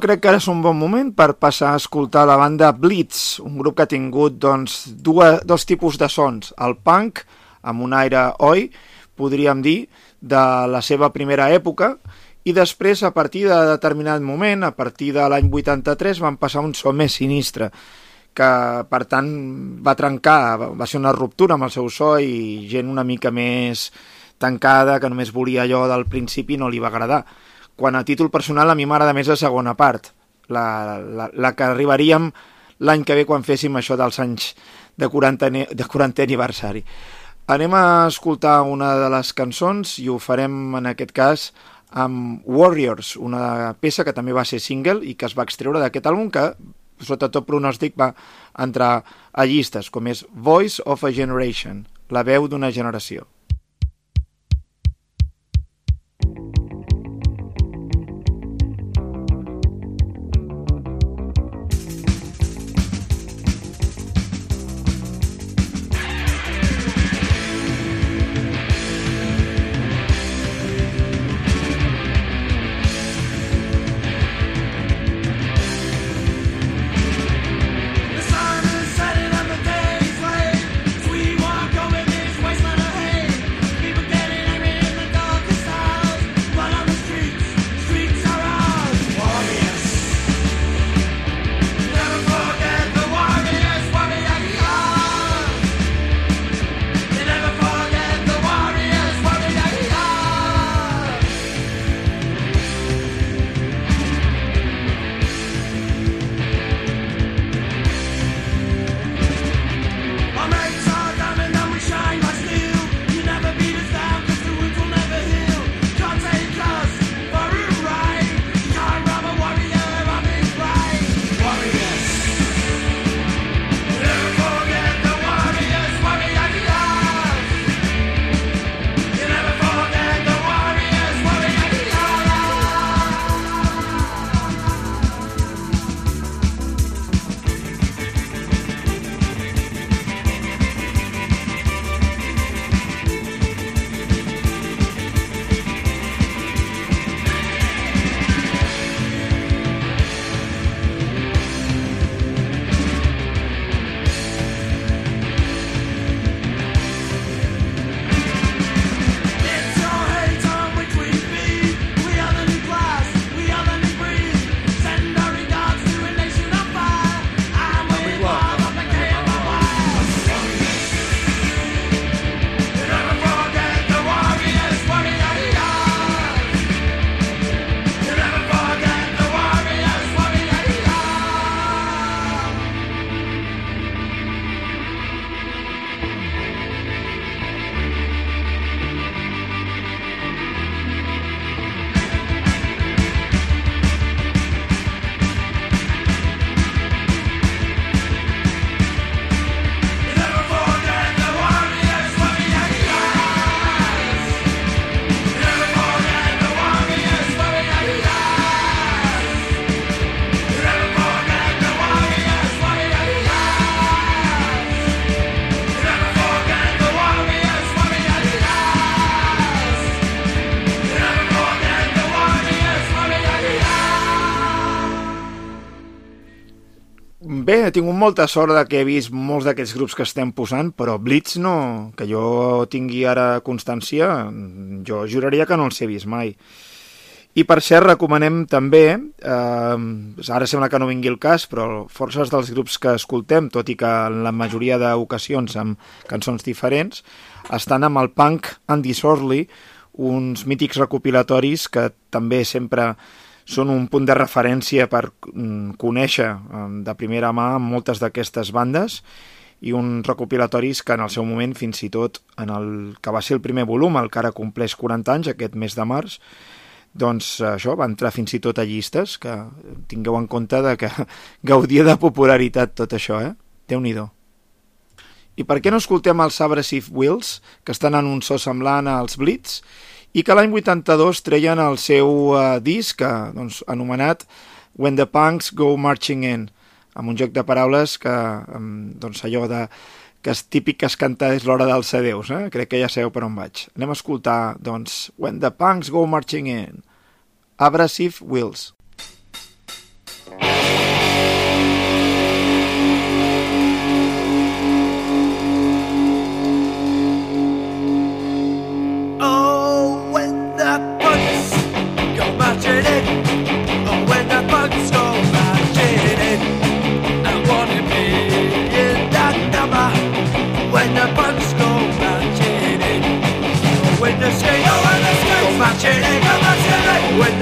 Crec que ara és un bon moment per passar a escoltar la banda Blitz, un grup que ha tingut doncs, dues, dos tipus de sons. El punk, amb un aire oi, podríem dir, de la seva primera època, i després, a partir de determinat moment, a partir de l'any 83, van passar un so més sinistre, que, per tant, va trencar, va- ser una ruptura amb el seu so i gent una mica més tancada, que només volia allò del principi no li va agradar. Quan a títol personal a mi m'agrada més la segona part, la, la, la que arribaríem l'any que ve quan féssim això dels anys de 40, ane- de 40 aniversari. Anem a escoltar una de les cançons i ho farem en aquest cas amb Warriors, una peça que també va ser single i que es va extreure d'aquest àlbum que sota tot pronòstic va entrar a llistes, com és Voice of a Generation, la veu d'una generació. He tingut molta sort de que he vist molts d'aquests grups que estem posant, però Blitz no, que jo tingui ara constància, jo juraria que no els he vist mai. I per cert, recomanem també, eh, ara sembla que no vingui el cas, però forces dels grups que escoltem, tot i que en la majoria d'ocasions amb cançons diferents, estan amb el Punk and Disorderly, uns mítics recopilatoris que també sempre són un punt de referència per mm, conèixer de primera mà moltes d'aquestes bandes i uns recopilatoris que en el seu moment, fins i tot en el que va ser el primer volum, el que ara compleix 40 anys, aquest mes de març, doncs això va entrar fins i tot a llistes, que tingueu en compte de que gaudia de popularitat tot això, eh? Déu-n'hi-do. I per què no escoltem els Abrasive Wheels, que estan en un so semblant als Blitz, i que l'any 82 treien el seu eh, disc, eh, doncs, anomenat When the Punks Go Marching In, amb un joc de paraules que, em, doncs allò de que és típic que es canta és l'hora dels adeus, eh? crec que ja sabeu per on vaig. Anem a escoltar, doncs, When the Punks Go Marching In, Abrasive Wheels.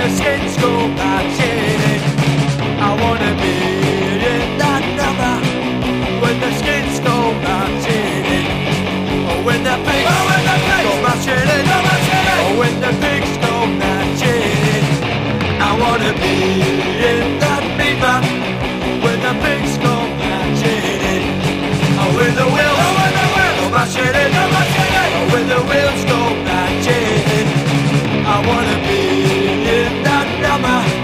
The skins go marching I wanna be in that number when the skins go marching Oh, when the pigs oh, when the pigs go marching in, go. Oh, when the pigs go in. I wanna be in that beaver when the pigs go marching in. Oh, when the wheels, oh, when the wheels go marching in, go marching in. Oh, that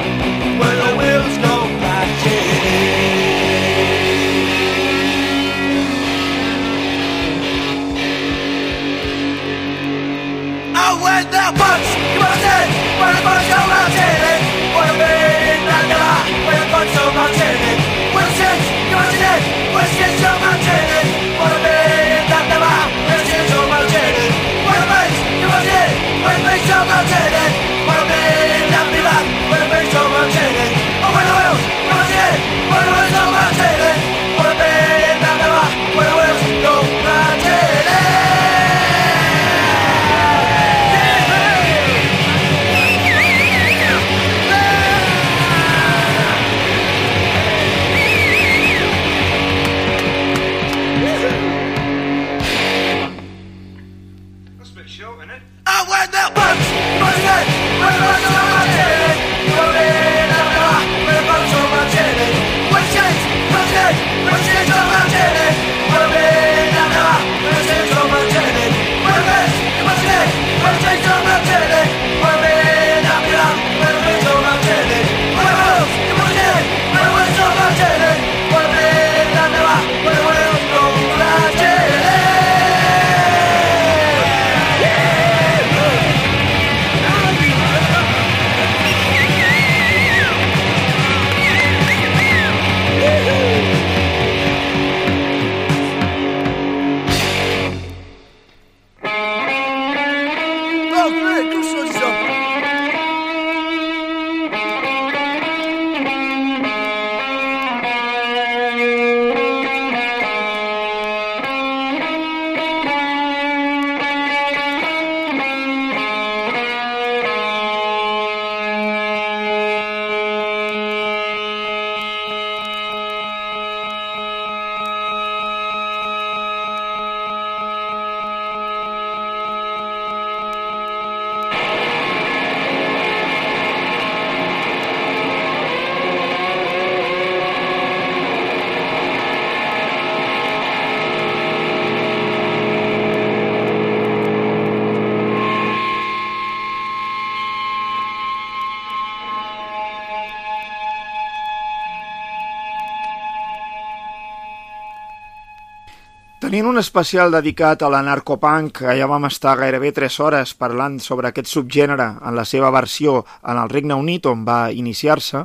Tenint un especial dedicat a l'anarcopunk, que ja vam estar gairebé 3 hores parlant sobre aquest subgènere en la seva versió en el Regne Unit, on va iniciar-se,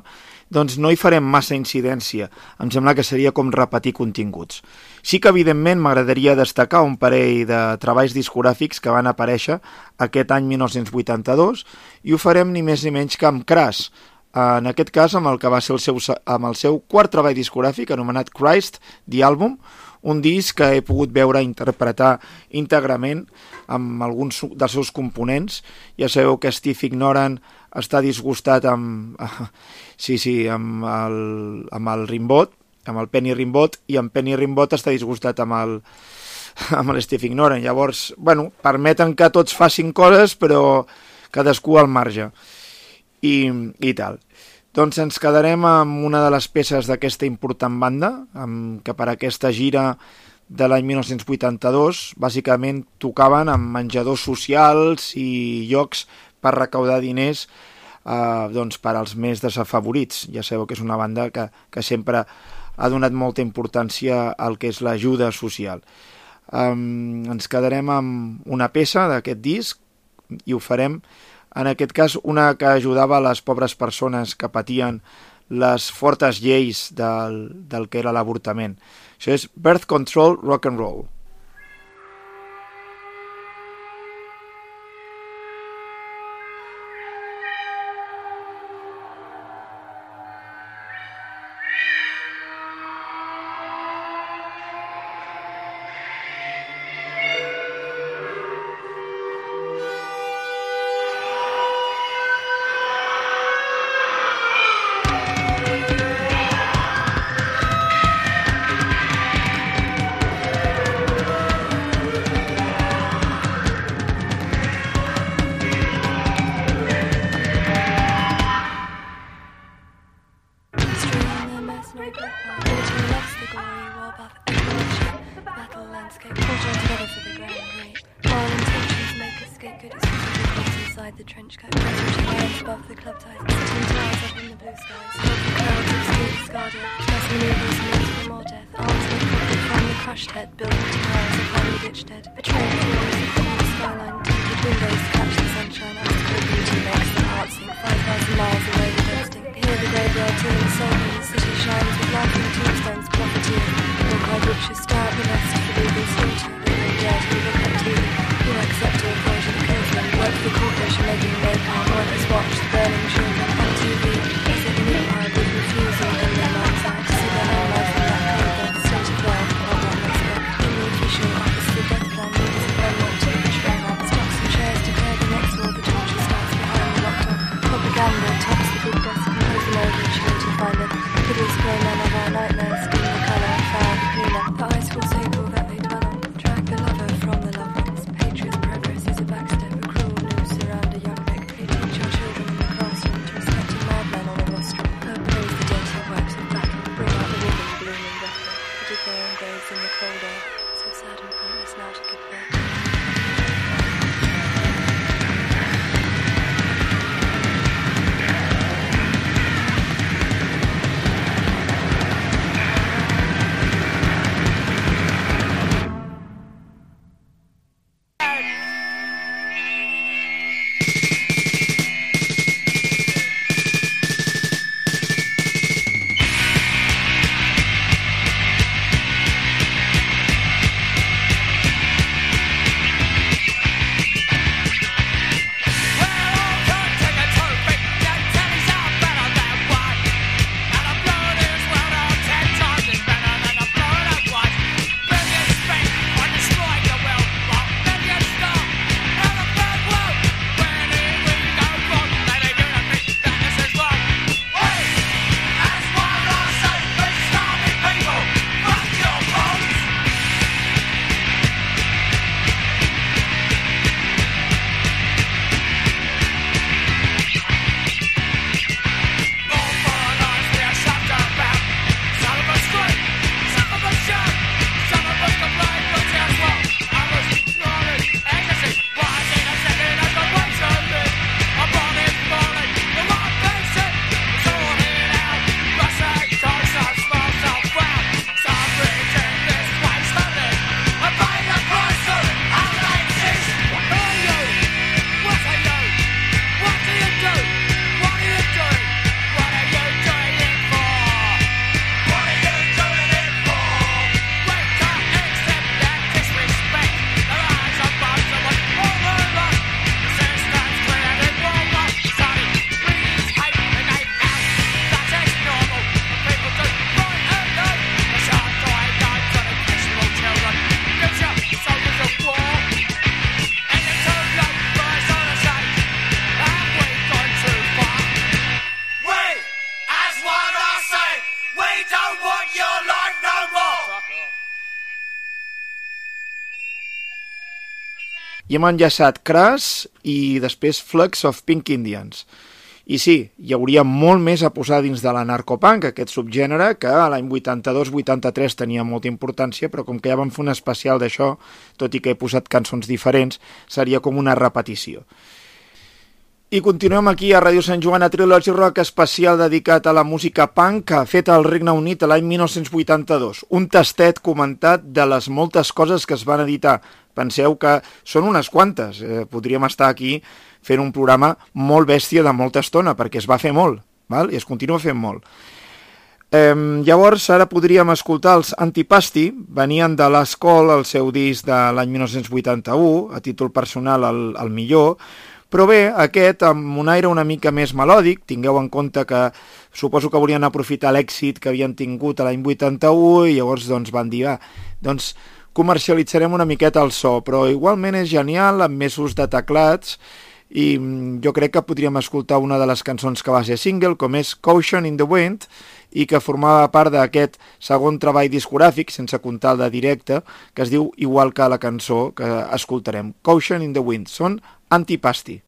doncs no hi farem massa incidència. Em sembla que seria com repetir continguts. Sí que, evidentment, m'agradaria destacar un parell de treballs discogràfics que van aparèixer aquest any 1982 i ho farem ni més ni menys que amb Crash, en aquest cas amb el que va ser el seu, amb el seu quart treball discogràfic anomenat Christ, The Album, un disc que he pogut veure interpretar íntegrament amb alguns dels seus components. Ja sabeu que Steve Ignorant està disgustat amb, sí, sí, amb el, amb el Rimbot, amb el Penny Rimbot, i amb Penny Rimbot està disgustat amb el, amb el Steve Ignorant. Llavors, bueno, permeten que tots facin coses, però cadascú al marge. I, i tal. Doncs ens quedarem amb una de les peces d'aquesta important banda, amb, que per aquesta gira de l'any 1982 bàsicament tocaven en menjadors socials i llocs per recaudar diners eh, doncs per als més desafavorits. Ja sabeu que és una banda que, que sempre ha donat molta importància al que és l'ajuda social. Um, ens quedarem amb una peça d'aquest disc i ho farem en aquest cas una que ajudava les pobres persones que patien les fortes lleis del, del que era l'avortament. Això és Birth Control Rock and Roll. I hem enllaçat Crash i després Flux of Pink Indians. I sí, hi hauria molt més a posar dins de la narcopunk, aquest subgènere, que a l'any 82-83 tenia molta importància, però com que ja vam fer un especial d'això, tot i que he posat cançons diferents, seria com una repetició. I continuem aquí a Ràdio Sant Joan a Trilogy Rock especial dedicat a la música punk feta al Regne Unit l'any 1982. Un tastet comentat de les moltes coses que es van editar. Penseu que són unes quantes. Eh, podríem estar aquí fent un programa molt bèstia de molta estona, perquè es va fer molt, val? i es continua fent molt. Eh, llavors, ara podríem escoltar els Antipasti, venien de l'Escol, el seu disc de l'any 1981, a títol personal el, el millor, però bé, aquest amb un aire una mica més melòdic, tingueu en compte que suposo que volien aprofitar l'èxit que havien tingut a l'any 81 i llavors doncs van dir, ah, doncs comercialitzarem una miqueta el so, però igualment és genial, amb més ús de teclats, i mm, jo crec que podríem escoltar una de les cançons que va ser single, com és Caution in the Wind, i que formava part d'aquest segon treball discogràfic, sense comptar el de directe, que es diu igual que la cançó que escoltarem, Caution in the Wind. Són Antipasti.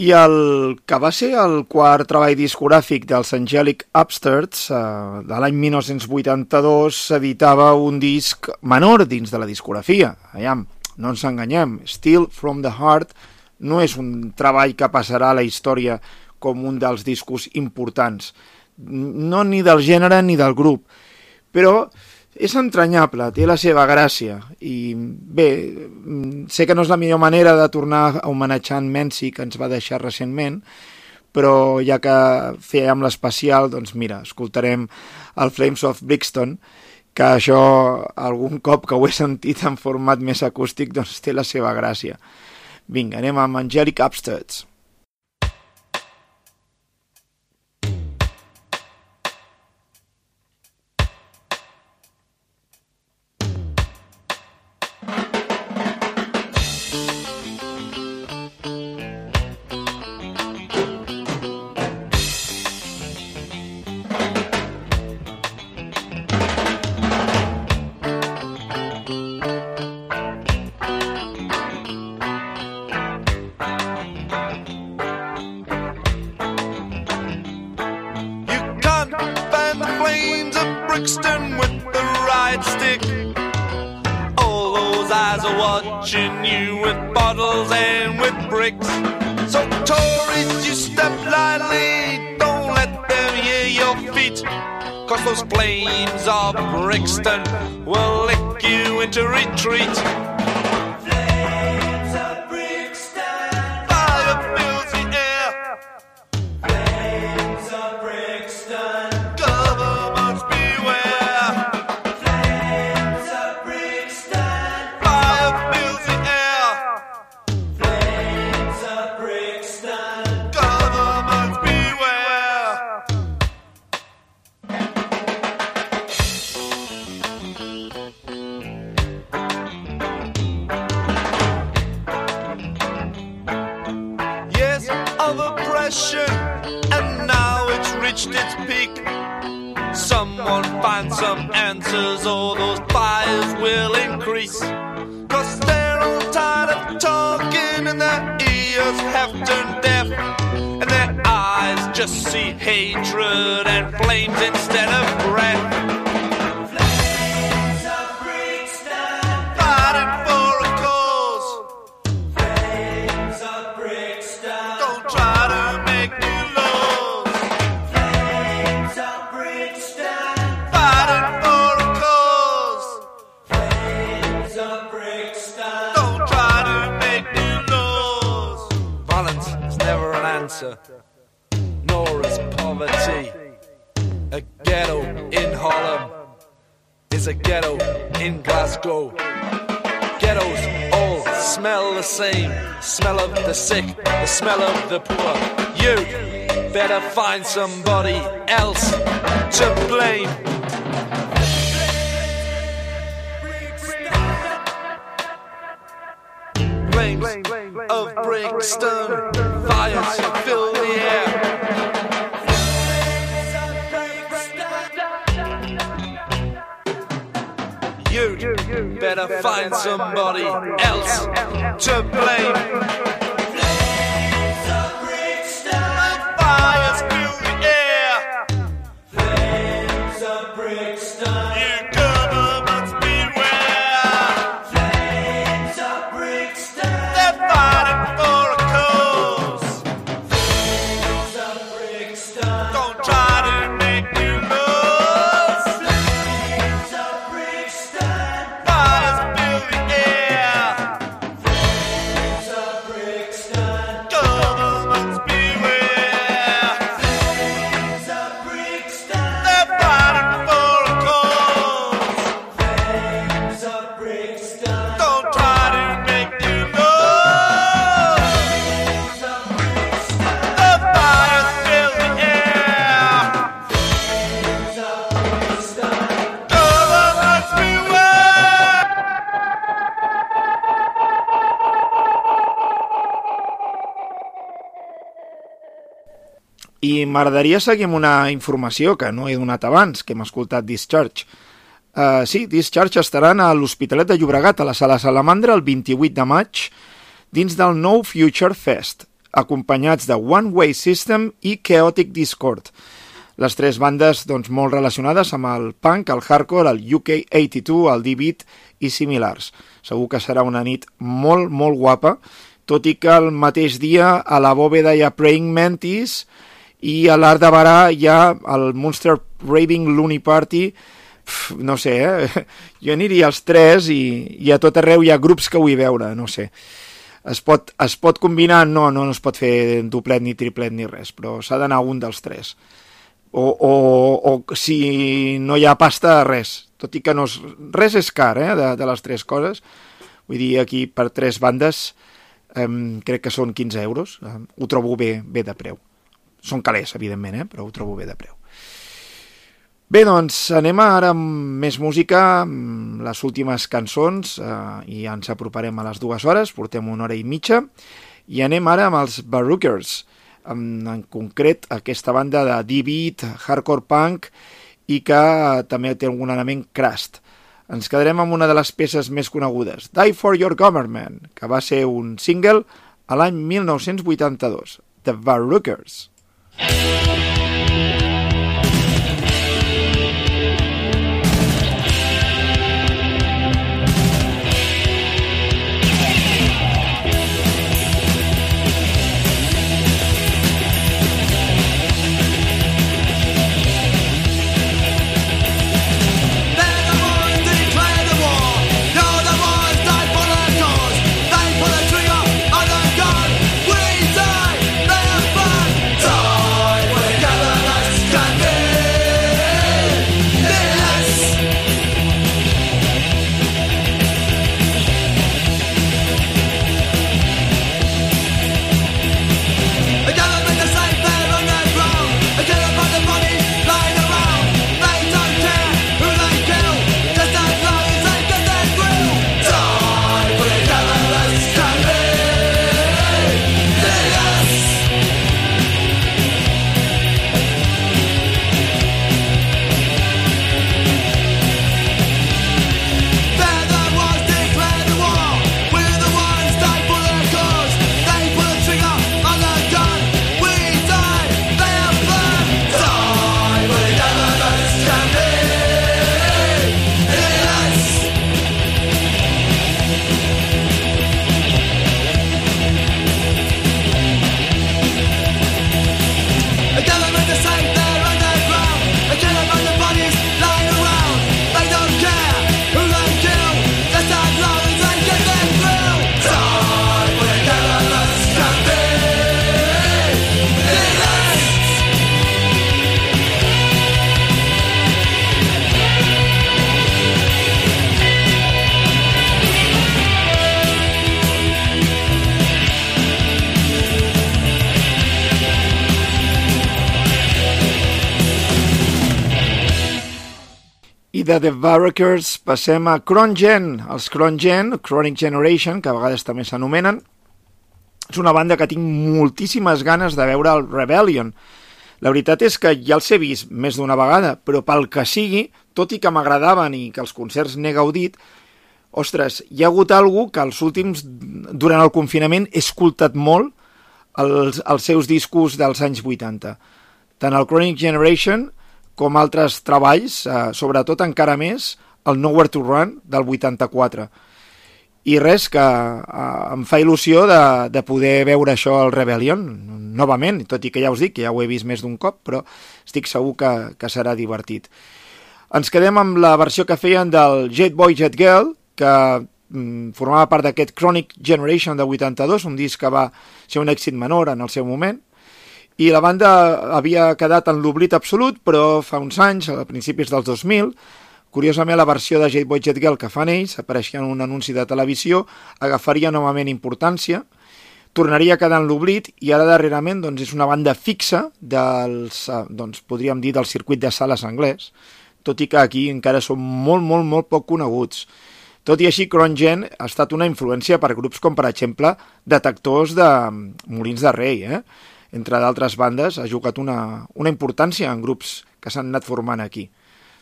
I el que va ser el quart treball discogràfic dels Angelic Upstarts eh, de l'any 1982 s'editava un disc menor dins de la discografia. Aviam, no ens enganyem, Still From The Heart no és un treball que passarà a la història com un dels discos importants, no ni del gènere ni del grup, però és entranyable, té la seva gràcia. I bé, sé que no és la millor manera de tornar a homenatjar en Menci que ens va deixar recentment però ja que fèiem l'especial doncs mira, escoltarem el Flames of Brixton que això algun cop que ho he sentit en format més acústic doncs té la seva gràcia. Vinga, anem amb Angelic Upstarts. m'agradaria seguir amb una informació que no he donat abans, que hem escoltat Discharge. Uh, sí, Discharge estaran a l'Hospitalet de Llobregat, a la Sala Salamandra, el 28 de maig, dins del nou Future Fest, acompanyats de One Way System i Chaotic Discord. Les tres bandes doncs, molt relacionades amb el punk, el hardcore, el UK82, el D-Beat i similars. Segur que serà una nit molt, molt guapa, tot i que el mateix dia a la bòveda hi ha Praying Mantis, i a l'Art de Barà hi ha el Monster Raving Looney Party, Pff, no sé, eh? jo aniria als tres i, i a tot arreu hi ha grups que vull veure, no sé. Es pot, es pot combinar? No, no, no es pot fer duplet ni triplet ni res, però s'ha d'anar un dels tres. O, o, o si no hi ha pasta, res. Tot i que no és, res és car, eh, de, de les tres coses. Vull dir, aquí per tres bandes em, crec que són 15 euros. Em, ho trobo bé, bé de preu. Són calés, evidentment, eh, però ho trobo bé de preu. Bé, doncs anem ara amb més música, amb les últimes cançons, eh, i ens aproparem a les dues hores, portem una hora i mitja, i anem ara amb els Barookers, en, en concret aquesta banda de D-Beat, hardcore punk, i que eh, també té algun element crust. Ens quedarem amb una de les peces més conegudes, Die for Your Government, que va ser un single a l'any 1982, The Barookers. Thank you. De The Barookers passem a Crongen. Els Crongen, Chronic Generation, que a vegades també s'anomenen, és una banda que tinc moltíssimes ganes de veure al Rebellion. La veritat és que ja els he vist més d'una vegada, però pel que sigui, tot i que m'agradaven i que els concerts n'he gaudit, ostres, hi ha hagut algú que els últims, durant el confinament, he escoltat molt els, els seus discos dels anys 80. Tant el Chronic Generation com altres treballs, eh, sobretot encara més el Nowhere to Run del 84. I res, que eh, em fa il·lusió de, de poder veure això al Rebellion, novament, tot i que ja us dic que ja ho he vist més d'un cop, però estic segur que, que serà divertit. Ens quedem amb la versió que feien del Jet Boy Jet Girl, que mm, formava part d'aquest Chronic Generation de 82, un disc que va ser un èxit menor en el seu moment, i la banda havia quedat en l'oblit absolut, però fa uns anys, a principis dels 2000, curiosament la versió de Jet Boy Jet Girl que fan ells, apareixia en un anunci de televisió, agafaria novament importància, tornaria a quedar en l'oblit i ara darrerament doncs, és una banda fixa dels, eh, doncs, podríem dir, del circuit de sales anglès, tot i que aquí encara són molt, molt, molt poc coneguts. Tot i així, Crongen ha estat una influència per grups com, per exemple, Detectors de Molins de Rei, eh? entre d'altres bandes, ha jugat una, una importància en grups que s'han anat formant aquí.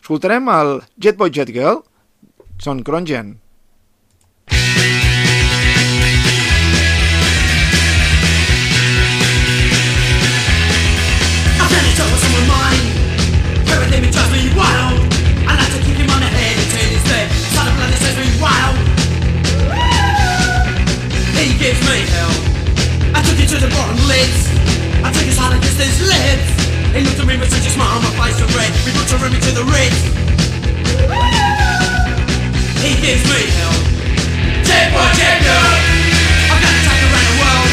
Escoltarem el Jet Boy Jet Girl, Son Crongen. Me wild. He gives me hell. I took you to the bottom lids. I take a kiss his lips He looked at me with such a smile my face was red. We put him into the ritz He gives me hell. Dead boy, dead girl. I'm to take the world.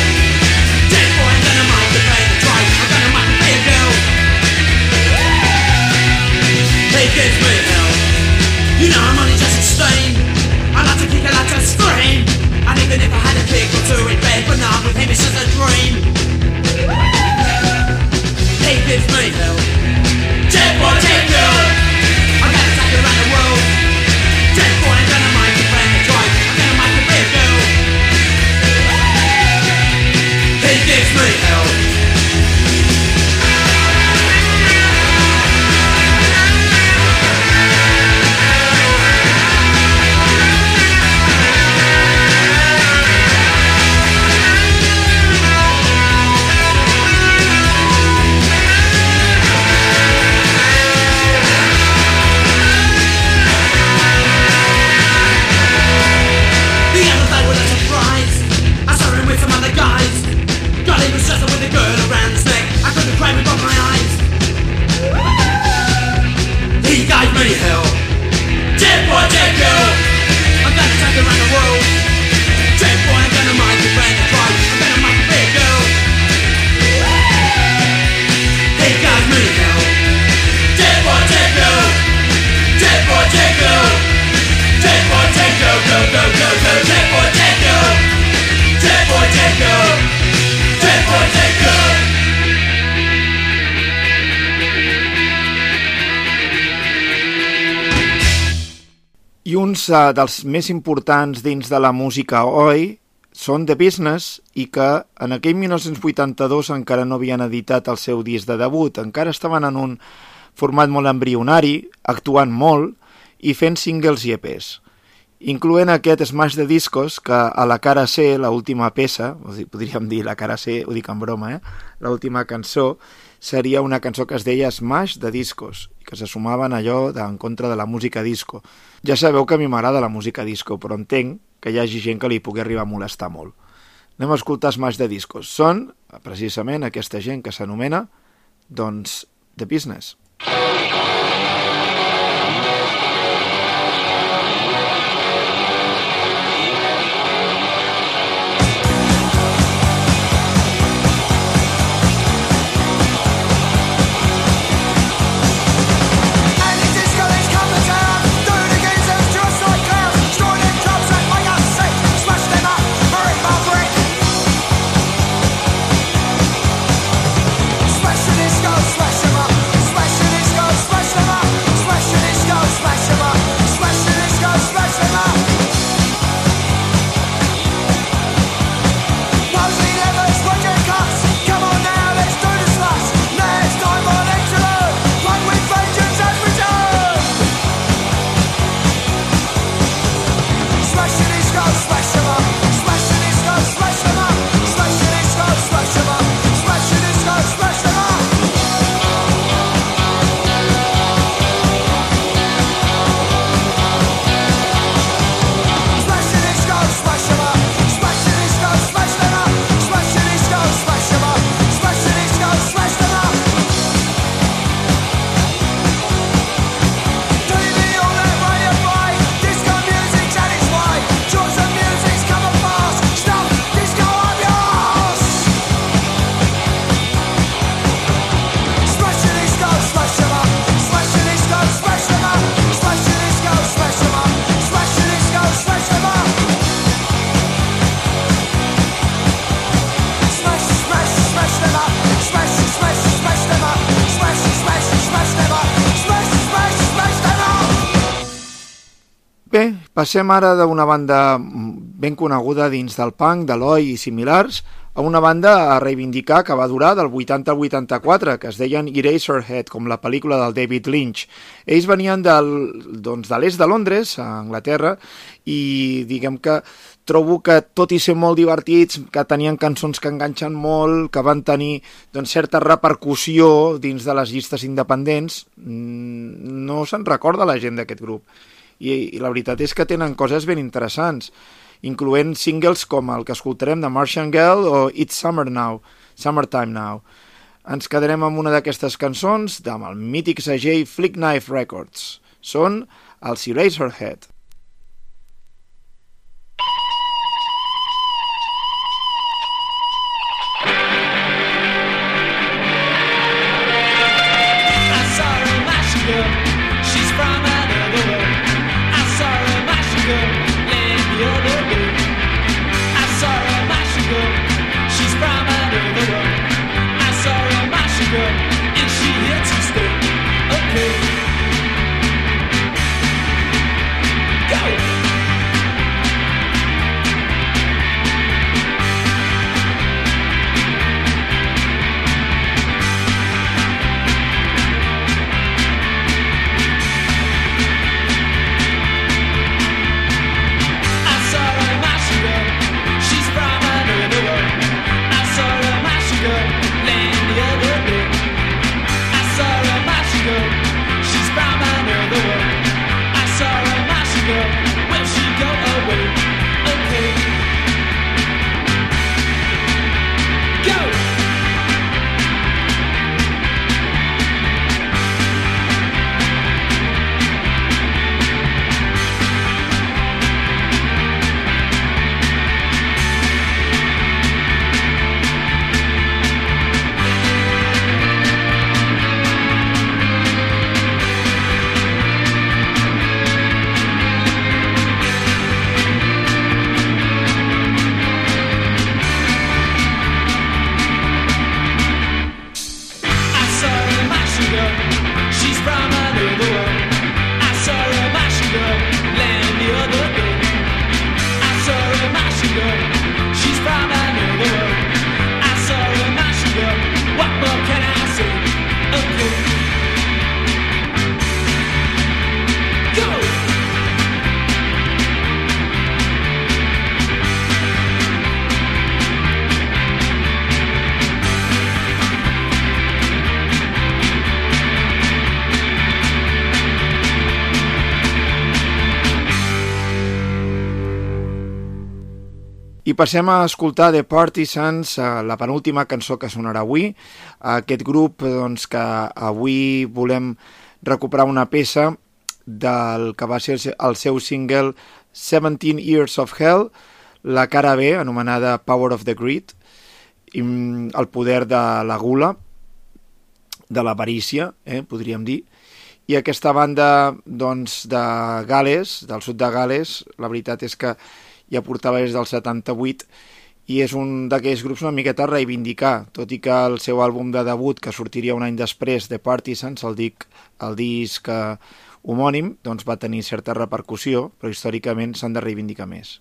Boy, I'm gonna the I'm gonna make a girl He gives me hell. You know I'm only just a stain I like to kick, I like to scream. And even if I had a kick or two in bed But now with him it's just a dream. He gives me hell. Dead boy, Uns uh, dels més importants dins de la música oi són The Business i que en aquell 1982 encara no havien editat el seu disc de debut, encara estaven en un format molt embrionari, actuant molt i fent singles i EPs, incloent aquest Smash de Discos que a la cara C, la última peça, podríem dir la cara C, ho dic en broma, eh? l'última cançó, seria una cançó que es deia Smash de Discos, que se sumaven allò en contra de la música disco. Ja sabeu que a mi m'agrada la música disco, però entenc que hi hagi gent que li pugui arribar a molestar molt. Anem a escoltar Smash de Discos. Són, precisament, aquesta gent que s'anomena, doncs, The Business. Smash passem ara d'una banda ben coneguda dins del punk, de l'oi i similars, a una banda a reivindicar que va durar del 80 al 84, que es deien Eraserhead, com la pel·lícula del David Lynch. Ells venien del, doncs, de l'est de Londres, a Anglaterra, i diguem que trobo que tot i ser molt divertits, que tenien cançons que enganxen molt, que van tenir doncs, certa repercussió dins de les llistes independents, mm, no se'n recorda la gent d'aquest grup. I, I la veritat és que tenen coses ben interessants, incloent singles com el que escoltarem de Martian Girl o It's Summer Now, Summertime Now. Ens quedarem amb una d'aquestes cançons amb el mític segell Flick Knife Records. Són els Eraserhead. I passem a escoltar The Partisans, eh, la penúltima cançó que sonarà avui. Aquest grup doncs, que avui volem recuperar una peça del que va ser el se- el seu single 17 Years of Hell, la cara B, anomenada Power of the Greed, i, mm, el poder de la gula, de l'avarícia, eh, podríem dir, i aquesta banda doncs, de Gales, del sud de Gales, la veritat és que ja portava des del 78 i és un d'aquells grups una miqueta a reivindicar, tot i que el seu àlbum de debut, que sortiria un any després, de Partisans, el, dic, el disc eh, homònim, doncs va tenir certa repercussió, però històricament s'han de reivindicar més.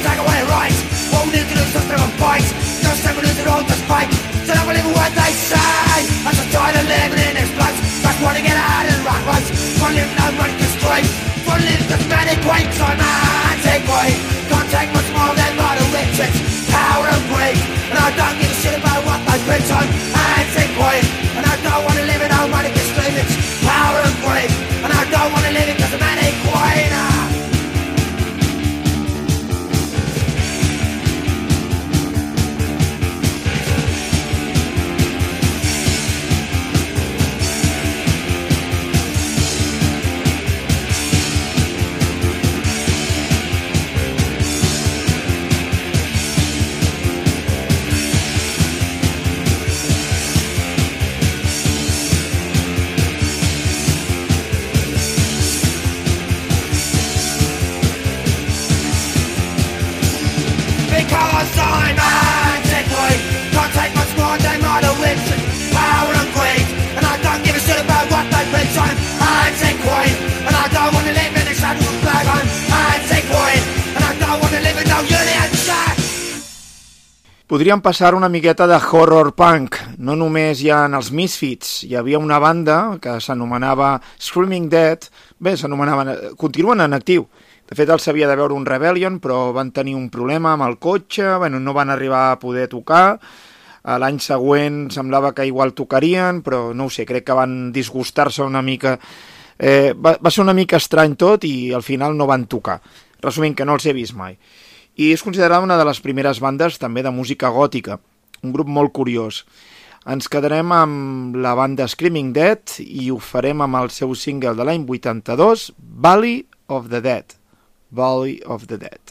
I just died to live in his explodes Just wanna get out and rock roads One live no one can strike, One live the manic wakes I'm anti-green Can't take much more than moderate tricks. Power and greed And I don't give a shit about what they've I'm Podríem passar una miqueta de horror punk. No només hi ha els Misfits, hi havia una banda que s'anomenava Screaming Dead, bé, s'anomenaven, continuen en actiu. De fet, els havia de veure un Rebellion, però van tenir un problema amb el cotxe, bueno, no van arribar a poder tocar. A L'any següent semblava que igual tocarien, però no ho sé, crec que van disgustar-se una mica. Eh, va, va ser una mica estrany tot i al final no van tocar. Resumint, que no els he vist mai i és considerada una de les primeres bandes també de música gòtica, un grup molt curiós. Ens quedarem amb la banda Screaming Dead i ho farem amb el seu single de l'any 82, Valley of the Dead. Valley of the Dead.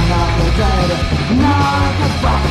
said, not a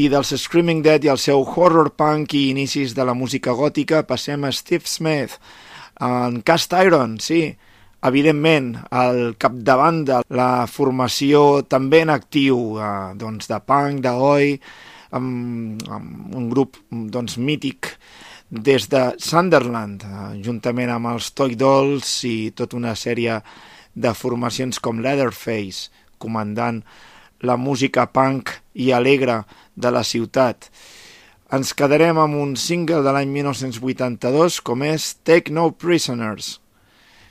I dels Screaming Dead i el seu horror punk i inicis de la música gòtica passem a Steve Smith, en Cast Iron, sí, evidentment, al capdavant de la formació també en actiu eh, doncs, de punk, de oi, amb, amb un grup doncs, mític des de Sunderland, eh, juntament amb els Toy Dolls i tota una sèrie de formacions com Leatherface, comandant la música punk i alegre de la ciutat. Ens quedarem amb un single de l'any 1982 com és Take No Prisoners.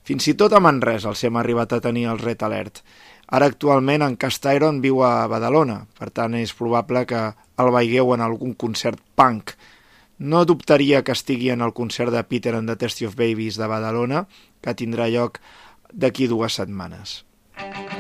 Fins i tot a Manresa els hem arribat a tenir el Red Alert. Ara actualment en Castyron viu a Badalona, per tant és probable que el veigueu en algun concert punk. No dubtaria que estigui en el concert de Peter and the Testy of Babies de Badalona, que tindrà lloc d'aquí dues setmanes. Warfare,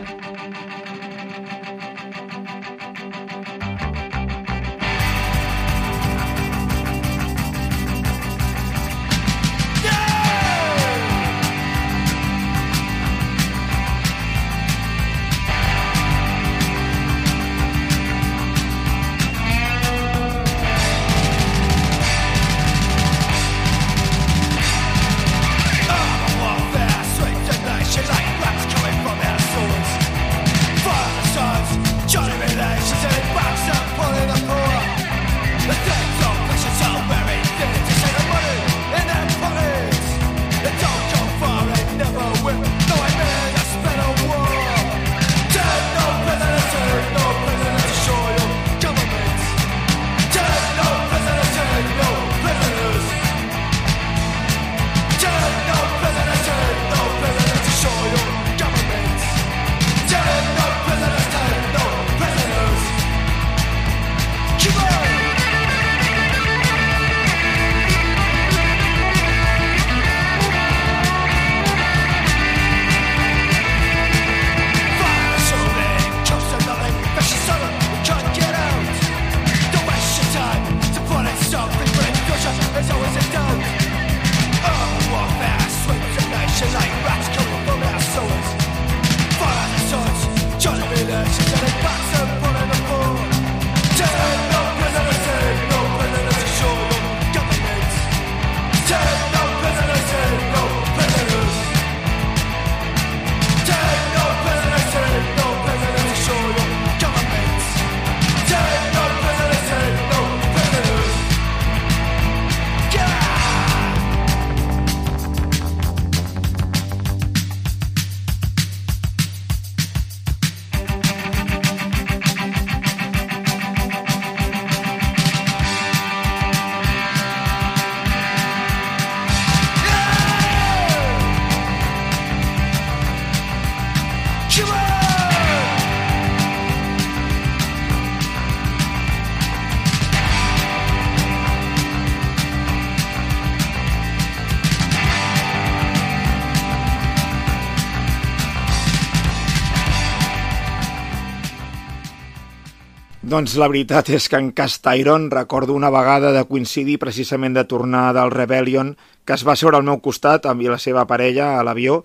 Doncs la veritat és que en Castairon recordo una vegada de coincidir precisament de tornar del Rebellion que es va seure al meu costat amb la seva parella a l'avió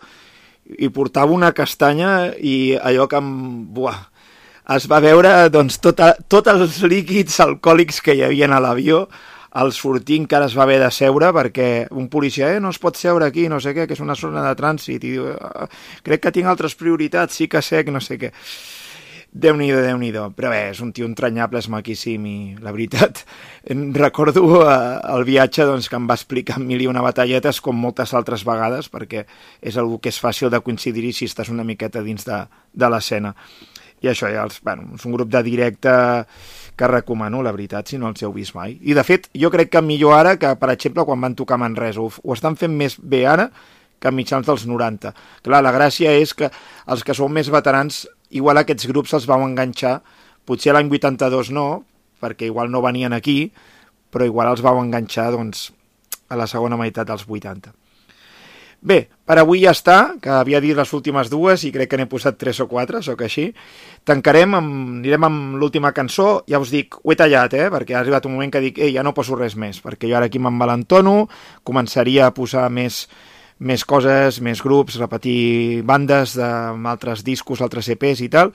i portava una castanya i allò que em... Buah, es va veure doncs, tota, tots els líquids alcohòlics que hi havia a l'avió al sortir encara es va haver de seure perquè un policia, eh, no es pot seure aquí, no sé què, que és una zona de trànsit, i diu, "Ah, crec que tinc altres prioritats, sí que que no sé què. Déu nhi déu Però bé, és un tio entranyable, és maquíssim i la veritat, recordo eh, el viatge doncs, que em va explicar mil i una batalletes com moltes altres vegades perquè és algú que és fàcil de coincidir si estàs una miqueta dins de, de l'escena. I això ja, els, bueno, és un grup de directe que recomano, la veritat, si no els heu vist mai. I, de fet, jo crec que millor ara que, per exemple, quan van tocar Manresa. Ho, ho estan fent més bé ara que a mitjans dels 90. Clar, la gràcia és que els que sou més veterans, igual aquests grups els vau enganxar, potser l'any 82 no, perquè igual no venien aquí, però igual els vau enganxar doncs, a la segona meitat dels 80. Bé, per avui ja està, que havia dit les últimes dues i crec que n'he posat tres o quatre, sóc així. Tancarem, amb, anirem amb l'última cançó, ja us dic, ho he tallat, eh, perquè ha arribat un moment que dic, ei, ja no poso res més, perquè jo ara aquí m'envalentono, començaria a posar més, més coses, més grups, repetir bandes d'altres discos, altres EPs i tal,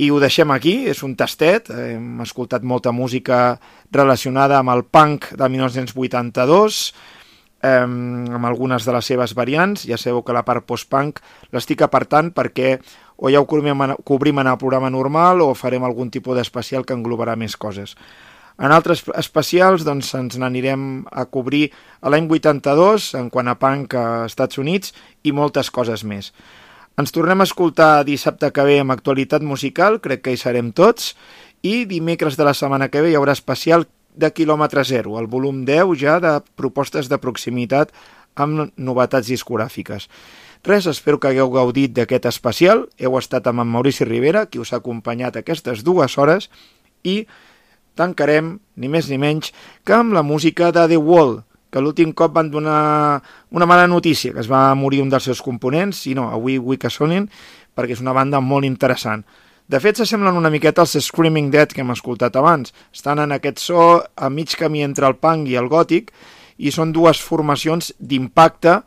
i ho deixem aquí, és un tastet, hem escoltat molta música relacionada amb el punk de 1982, eh, amb algunes de les seves variants. Ja sabeu que la part post-punk l'estic apartant perquè o ja ho cobrim, en- el programa normal o farem algun tipus d'especial que englobarà més coses. En altres especials doncs, ens n'anirem a cobrir a l'any 82 en quant a punk a Estats Units i moltes coses més. Ens tornem a escoltar dissabte que ve amb actualitat musical, crec que hi serem tots, i dimecres de la setmana que ve hi haurà especial de quilòmetre zero, el volum 10 ja de propostes de proximitat amb novetats discogràfiques. Res, espero que hagueu gaudit d'aquest especial. Heu estat amb en Maurici Rivera, qui us ha acompanyat aquestes dues hores, i tancarem, ni més ni menys, que amb la música de The Wall, que l'últim cop van donar una mala notícia, que es va morir un dels seus components, i no, avui vull que sonin, perquè és una banda molt interessant. De fet, s'assemblen una miqueta als Screaming Dead que hem escoltat abans. Estan en aquest so a mig camí entre el punk i el gòtic i són dues formacions d'impacte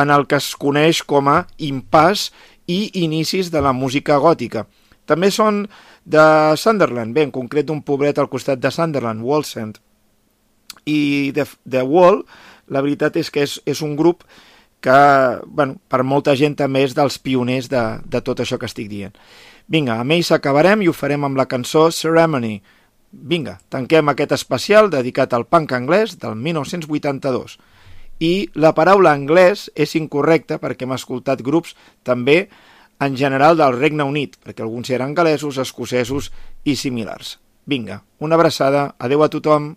en el que es coneix com a impàs i inicis de la música gòtica. També són de Sunderland, bé, en concret un pobret al costat de Sunderland, Wallsend. I The, The Wall, la veritat és que és, és un grup que, bueno, per molta gent també és dels pioners de, de tot això que estic dient. Vinga, amb ells acabarem i ho farem amb la cançó Ceremony. Vinga, tanquem aquest especial dedicat al punk anglès del 1982. I la paraula anglès és incorrecta perquè hem escoltat grups també en general del Regne Unit, perquè alguns eren galesos, escocesos i similars. Vinga, una abraçada, adeu a tothom.